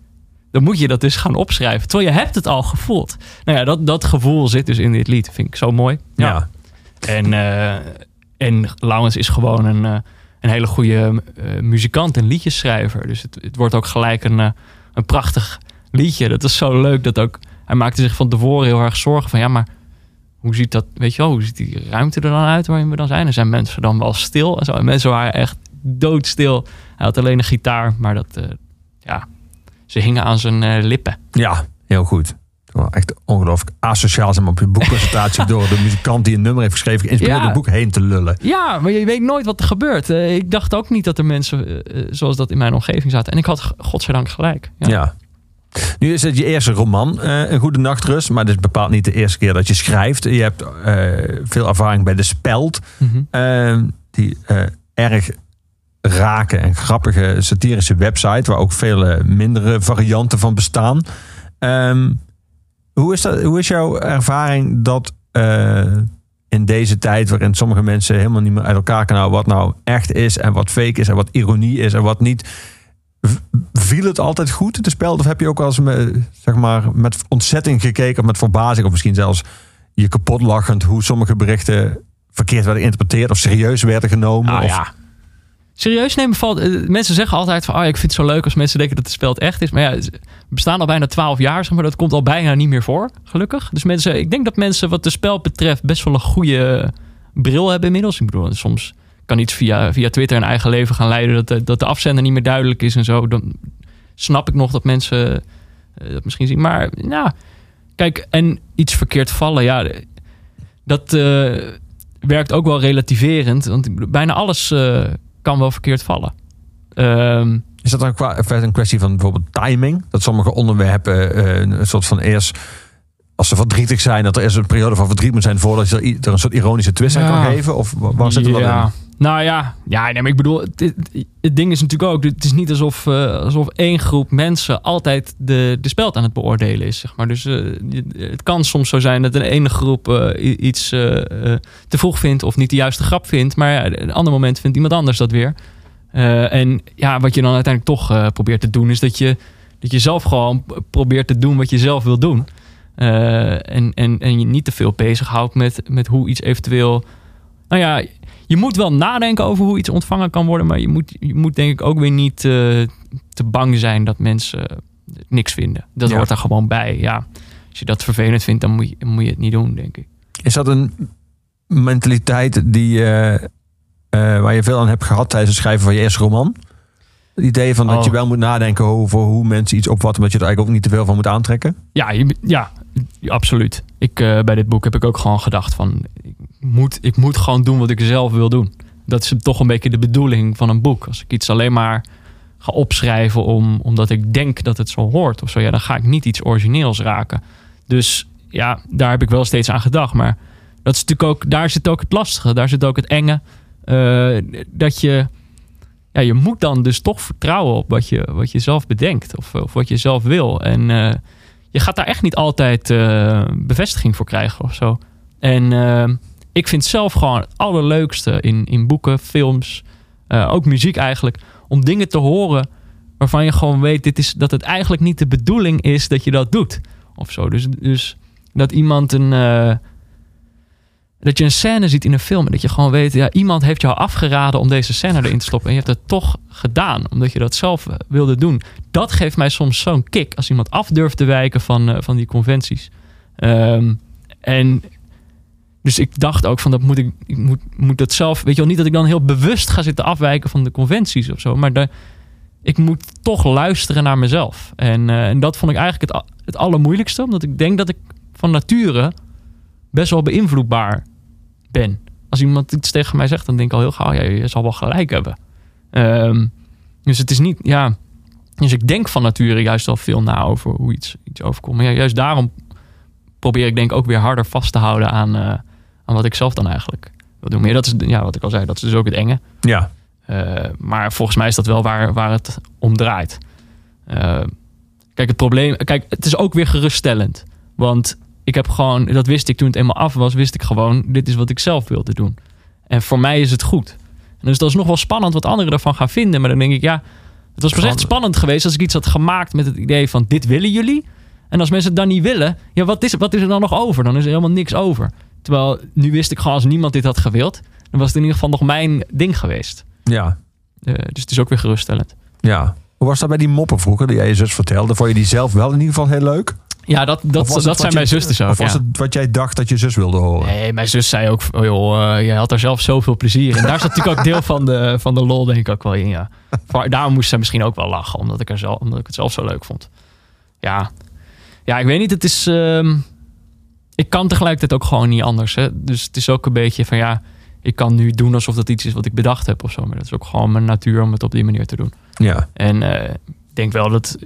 Dan moet je dat dus gaan opschrijven. Terwijl je hebt het al gevoeld. Nou ja, dat, dat gevoel zit dus in dit lied. Vind ik zo mooi. Ja. En, eh en Laurens is gewoon een, eh, een hele goede eh, muzikant en liedjesschrijver. Dus het, het wordt ook gelijk een, een prachtig liedje. Dat is zo leuk dat ook... Hij maakte zich van tevoren heel erg zorgen van... Ja, maar hoe ziet dat... Weet je wel, hoe ziet die ruimte er dan uit waarin we dan zijn? En zijn mensen dan wel stil? En, zo. en mensen waren echt doodstil. Hij had alleen een gitaar, maar dat... eh, ja, ze hingen aan zijn eh, lippen. Ja, heel goed. Echt ongelooflijk asociaal zijn op je boekpresentatie door de muzikant die een nummer heeft geschreven, geïnspireerd Ja. het boek heen te lullen. Ja, maar je weet nooit wat er gebeurt. Eh, ik dacht ook niet dat er mensen zoals dat in mijn omgeving zaten. En ik had godzijdank gelijk. Ja. Ja. Nu is het je eerste roman, Een Goede Nachtrust. Maar dit is bepaald niet de eerste keer dat je schrijft. Je hebt veel ervaring bij De Speld. Mhm. die erg rake en grappige satirische website. Waar ook vele mindere varianten van bestaan. Ehm, hoe, is dat, hoe is jouw ervaring dat eh, in deze tijd... waarin sommige mensen helemaal niet meer uit elkaar kunnen houden... wat nou echt is en wat fake is en wat ironie is en wat niet... Viel het altijd goed, de spel? Of heb je ook wel eens met, zeg maar, met ontzetting gekeken, of met verbazing, of misschien zelfs je kapot lachend hoe sommige berichten verkeerd werden geïnterpreteerd of serieus werden genomen? Nou of, ja. Serieus nemen valt. eh, mensen zeggen altijd van. Oh, ik vind het zo leuk als mensen denken dat het spel het echt is. Maar ja, we bestaan al bijna twaalf jaar, zeg maar. Dat komt al bijna niet meer voor, gelukkig. Dus mensen, ik denk dat mensen wat de spel betreft best wel een goede bril hebben inmiddels. Ik bedoel, soms kan iets via, via Twitter een eigen leven gaan leiden. Dat de, dat de afzender niet meer duidelijk is en zo. Dan snap ik nog dat mensen eh, dat misschien zien. Maar nou, kijk, en iets verkeerd vallen, ja, dat eh, werkt ook wel relativerend. Want bijna alles kan wel verkeerd vallen. Ehm, Is dat dan qua- een kwestie van bijvoorbeeld timing? Dat sommige onderwerpen eh, een soort van eerst, als ze verdrietig zijn, dat er eerst een periode van verdriet moet zijn voordat je er een soort ironische twist aan Ja. kan geven? Of wa- waar zit er ja. dat in? Nou ja, ja ik bedoel, het, ding is natuurlijk ook, het is niet alsof, eh, alsof één groep mensen altijd de, de speld aan het beoordelen is. Zeg maar. Dus eh, het kan soms zo zijn dat een ene groep eh, iets te vroeg vindt of niet de juiste grap vindt. Maar een ander moment vindt iemand anders dat weer. En ja, wat je dan uiteindelijk toch probeert te doen, is dat je, dat je zelf gewoon probeert te doen wat je zelf wil doen. En, en, en je niet te veel bezighoudt met, met hoe iets eventueel. Nou ja, je moet wel nadenken over hoe iets ontvangen kan worden. Maar je moet, je moet denk ik ook weer niet eh, te bang zijn dat mensen niks vinden. Dat Ja. hoort er gewoon bij. Ja, als je dat vervelend vindt, dan moet je, moet je het niet doen, denk ik. Is dat een mentaliteit die, eh, eh, waar je veel aan hebt gehad tijdens het schrijven van je eerste roman? Het idee van dat Oh. je wel moet nadenken over hoe mensen iets opvatten, maar dat je er eigenlijk ook niet te veel van moet aantrekken? Ja, je, ja absoluut. Ik, eh, bij dit boek heb ik ook gewoon gedacht van... Ik moet, ik moet gewoon doen wat ik zelf wil doen. Dat is toch een beetje de bedoeling van een boek. Als ik iets alleen maar ga opschrijven om, omdat ik denk dat het zo hoort of zo... Ja, dan ga ik niet iets origineels raken. Dus ja, daar heb ik wel steeds aan gedacht. Maar dat is natuurlijk ook, daar zit ook het lastige. Daar zit ook het enge. eh, dat je... Ja, je moet dan dus toch vertrouwen op wat je, wat je zelf bedenkt. Of, of wat je zelf wil. En... eh, je gaat daar echt niet altijd eh, bevestiging voor krijgen of zo. En ik vind zelf gewoon het allerleukste in, in boeken, films, eh, ook muziek eigenlijk, om dingen te horen waarvan je gewoon weet dit is, dat het eigenlijk niet de bedoeling is dat je dat doet. Of zo. Dus, dus dat iemand een, eh, dat je een scène ziet in een film en dat je gewoon weet, ja, iemand heeft jou afgeraden om deze scène erin te stoppen en je hebt het toch gedaan, omdat je dat zelf eh, wilde doen. Dat geeft mij soms zo'n kick als iemand af durft te wijken van, van die conventies. Ehm, en dus ik dacht ook van dat moet ik, ik moet, moet dat zelf, weet je wel, niet dat ik dan heel bewust ga zitten afwijken van de conventies of zo, maar ik moet toch luisteren naar mezelf. En, eh, en dat vond ik eigenlijk het, het allermoeilijkste, omdat ik denk dat ik van nature best wel beïnvloedbaar ben. Als iemand iets tegen mij zegt, dan denk ik al heel gauw, ja, je zal wel gelijk hebben. Ehm, dus het is niet, ja. Dus ik denk van nature juist al veel na over hoe iets, iets overkomt. Maar ja, juist daarom probeer ik denk ook weer harder vast te houden aan, eh, aan wat ik zelf dan eigenlijk wil doen. Ja, dat is, ja, wat ik al zei, dat is dus ook het enge. Ja. Eh, maar volgens mij is dat wel waar, waar het om draait. Eh, kijk, het probleem. Kijk, het is ook weer geruststellend. Want ik heb gewoon, dat wist ik toen het eenmaal af was, wist ik gewoon, dit is wat ik zelf wilde doen. En voor mij is het goed. En dus dat is nog wel spannend wat anderen ervan gaan vinden. Maar dan denk ik, ja, het was pas echt spannend geweest als ik iets had gemaakt met het idee van, dit willen jullie? En als mensen het dan niet willen, ja, wat is, wat is er dan nog over? Dan is er helemaal niks over. Terwijl nu wist ik gewoon, als niemand dit had gewild, dan was het in ieder geval nog mijn ding geweest. Ja. Eh, dus het is ook weer geruststellend. Ja. Hoe was dat bij die moppen vroeger die jij je zus vertelde? Vond je die zelf wel in ieder geval heel leuk? Ja, dat, dat, dat zijn je- mijn zusters ook. Of was ja. het wat jij dacht dat je zus wilde horen? Nee, mijn zus zei ook, oh joh, eh, jij had er zelf zoveel plezier in. Daar zat natuurlijk ook deel van de, van de lol, denk ik ook wel in. Ja. Daarom moest ze misschien ook wel lachen, omdat ik, er zelf, omdat ik het zelf zo leuk vond. Ja, ja ik weet niet, het is... ehm, ik kan tegelijkertijd ook gewoon niet anders. Hè? Dus het is ook een beetje van ja, ik kan nu doen alsof dat iets is wat ik bedacht heb of zo. Maar dat is ook gewoon mijn natuur om het op die manier te doen. Ja. En eh, ik denk wel dat,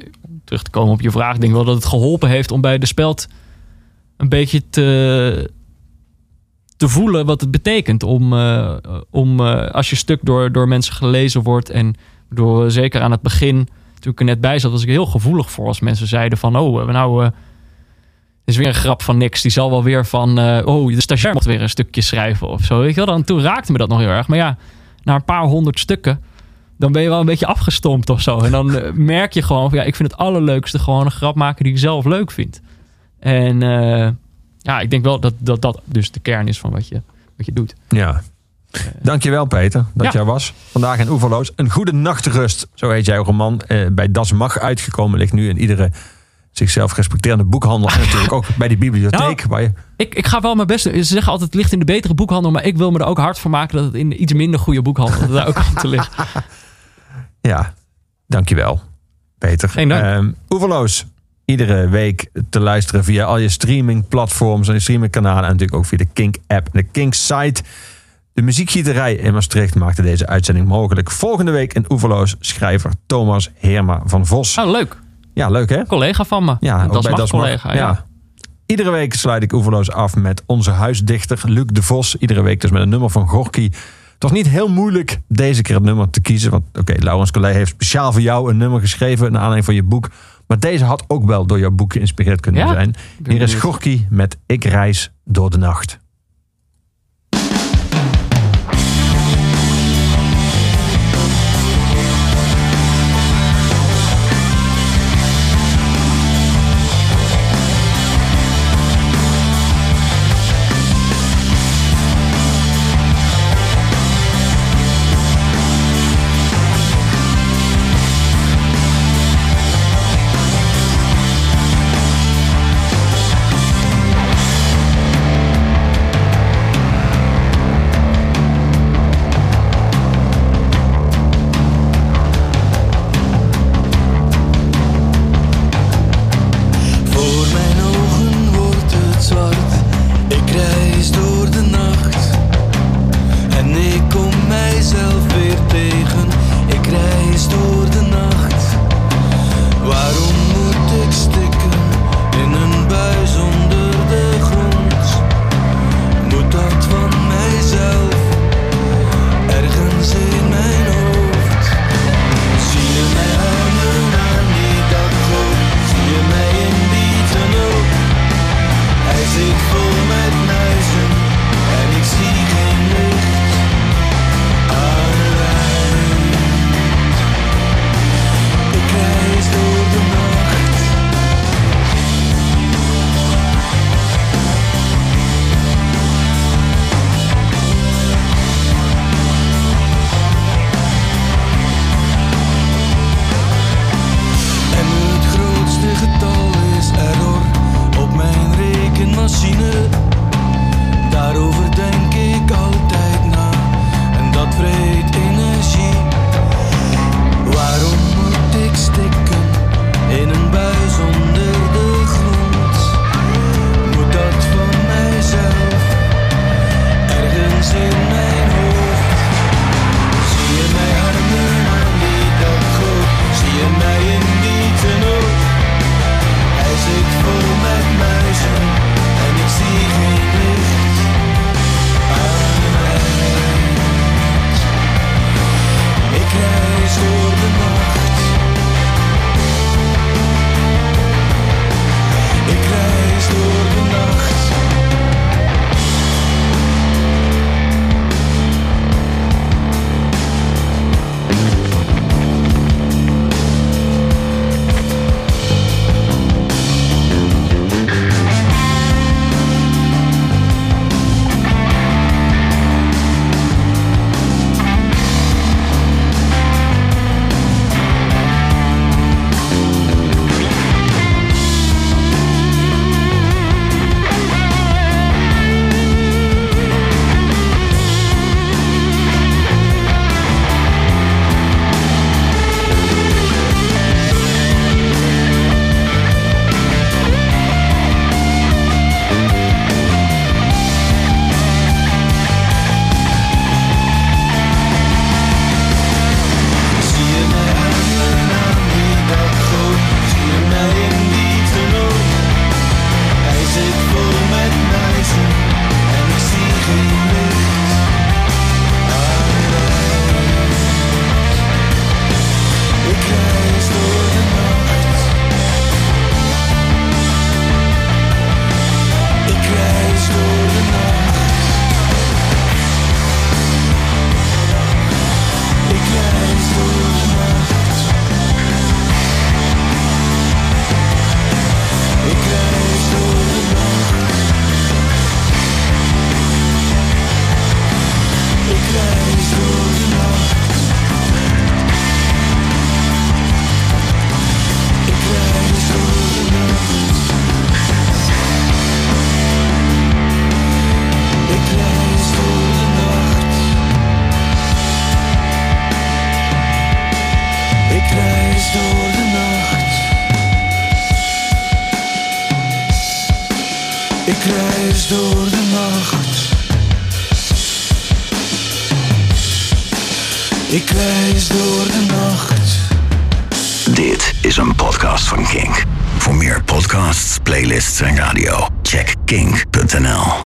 terug te komen op je vraag, ik denk wel dat het geholpen heeft om bij de speld een beetje te, te voelen wat het betekent. Om, eh, om eh, als je stuk door, door mensen gelezen wordt en door, zeker aan het begin, toen ik er net bij zat, was ik heel gevoelig voor als mensen zeiden van, oh, we nou... is weer een grap van niks. Die zal wel weer van... eh, oh, de stagiair moet weer een stukje schrijven of zo. Weet je wel? Dan, toen raakte me dat nog heel erg. Maar ja, na een paar honderd stukken... dan ben je wel een beetje afgestompt of zo. En dan eh, merk je gewoon van... ja, ik vind het allerleukste gewoon een grap maken die ik zelf leuk vind. En eh, ja, ik denk wel dat, dat dat dus de kern is van wat je, wat je doet. Ja. Dankjewel Peter dat Ja. jij was. Vandaag in Oeverloos. Een goede nachtrust, zo heet jouw roman. eh, bij Das Mag uitgekomen. Ligt nu in iedere zichzelf respecterende boekhandel. En natuurlijk ook bij die bibliotheek. Nou, waar je, Ik, ik ga wel mijn best doen. Ze zeggen altijd, het ligt in de betere boekhandel. Maar ik wil me er ook hard voor maken dat het in de iets minder goede boekhandel... daar ook aan te liggen. ja, dankjewel Peter. Geen dank. Ehm, Oeverloos. Iedere week te luisteren via al je streamingplatforms en je streamingkanalen. En natuurlijk ook via de Kink-app en de Kink-site. De muziekgieterij in Maastricht maakte deze uitzending mogelijk. Volgende week in Oeverloos schrijver Thomas Heerma van Vos. Oh, leuk. Ja, leuk hè? Collega van me. Ja, dat is Mag. collega. Ja. Iedere week sluit ik Oeverloos af met onze huisdichter Luc de Vos. Iedere week dus met een nummer van Gorky. Het was niet heel moeilijk deze keer het nummer te kiezen. Want oké, Laurens Collet heeft speciaal voor jou een nummer geschreven... naar aanleiding van je boek. Maar deze had ook wel door jouw boek geïnspireerd kunnen Ja? zijn. Hier is. Gorky met Ik reis door de nacht.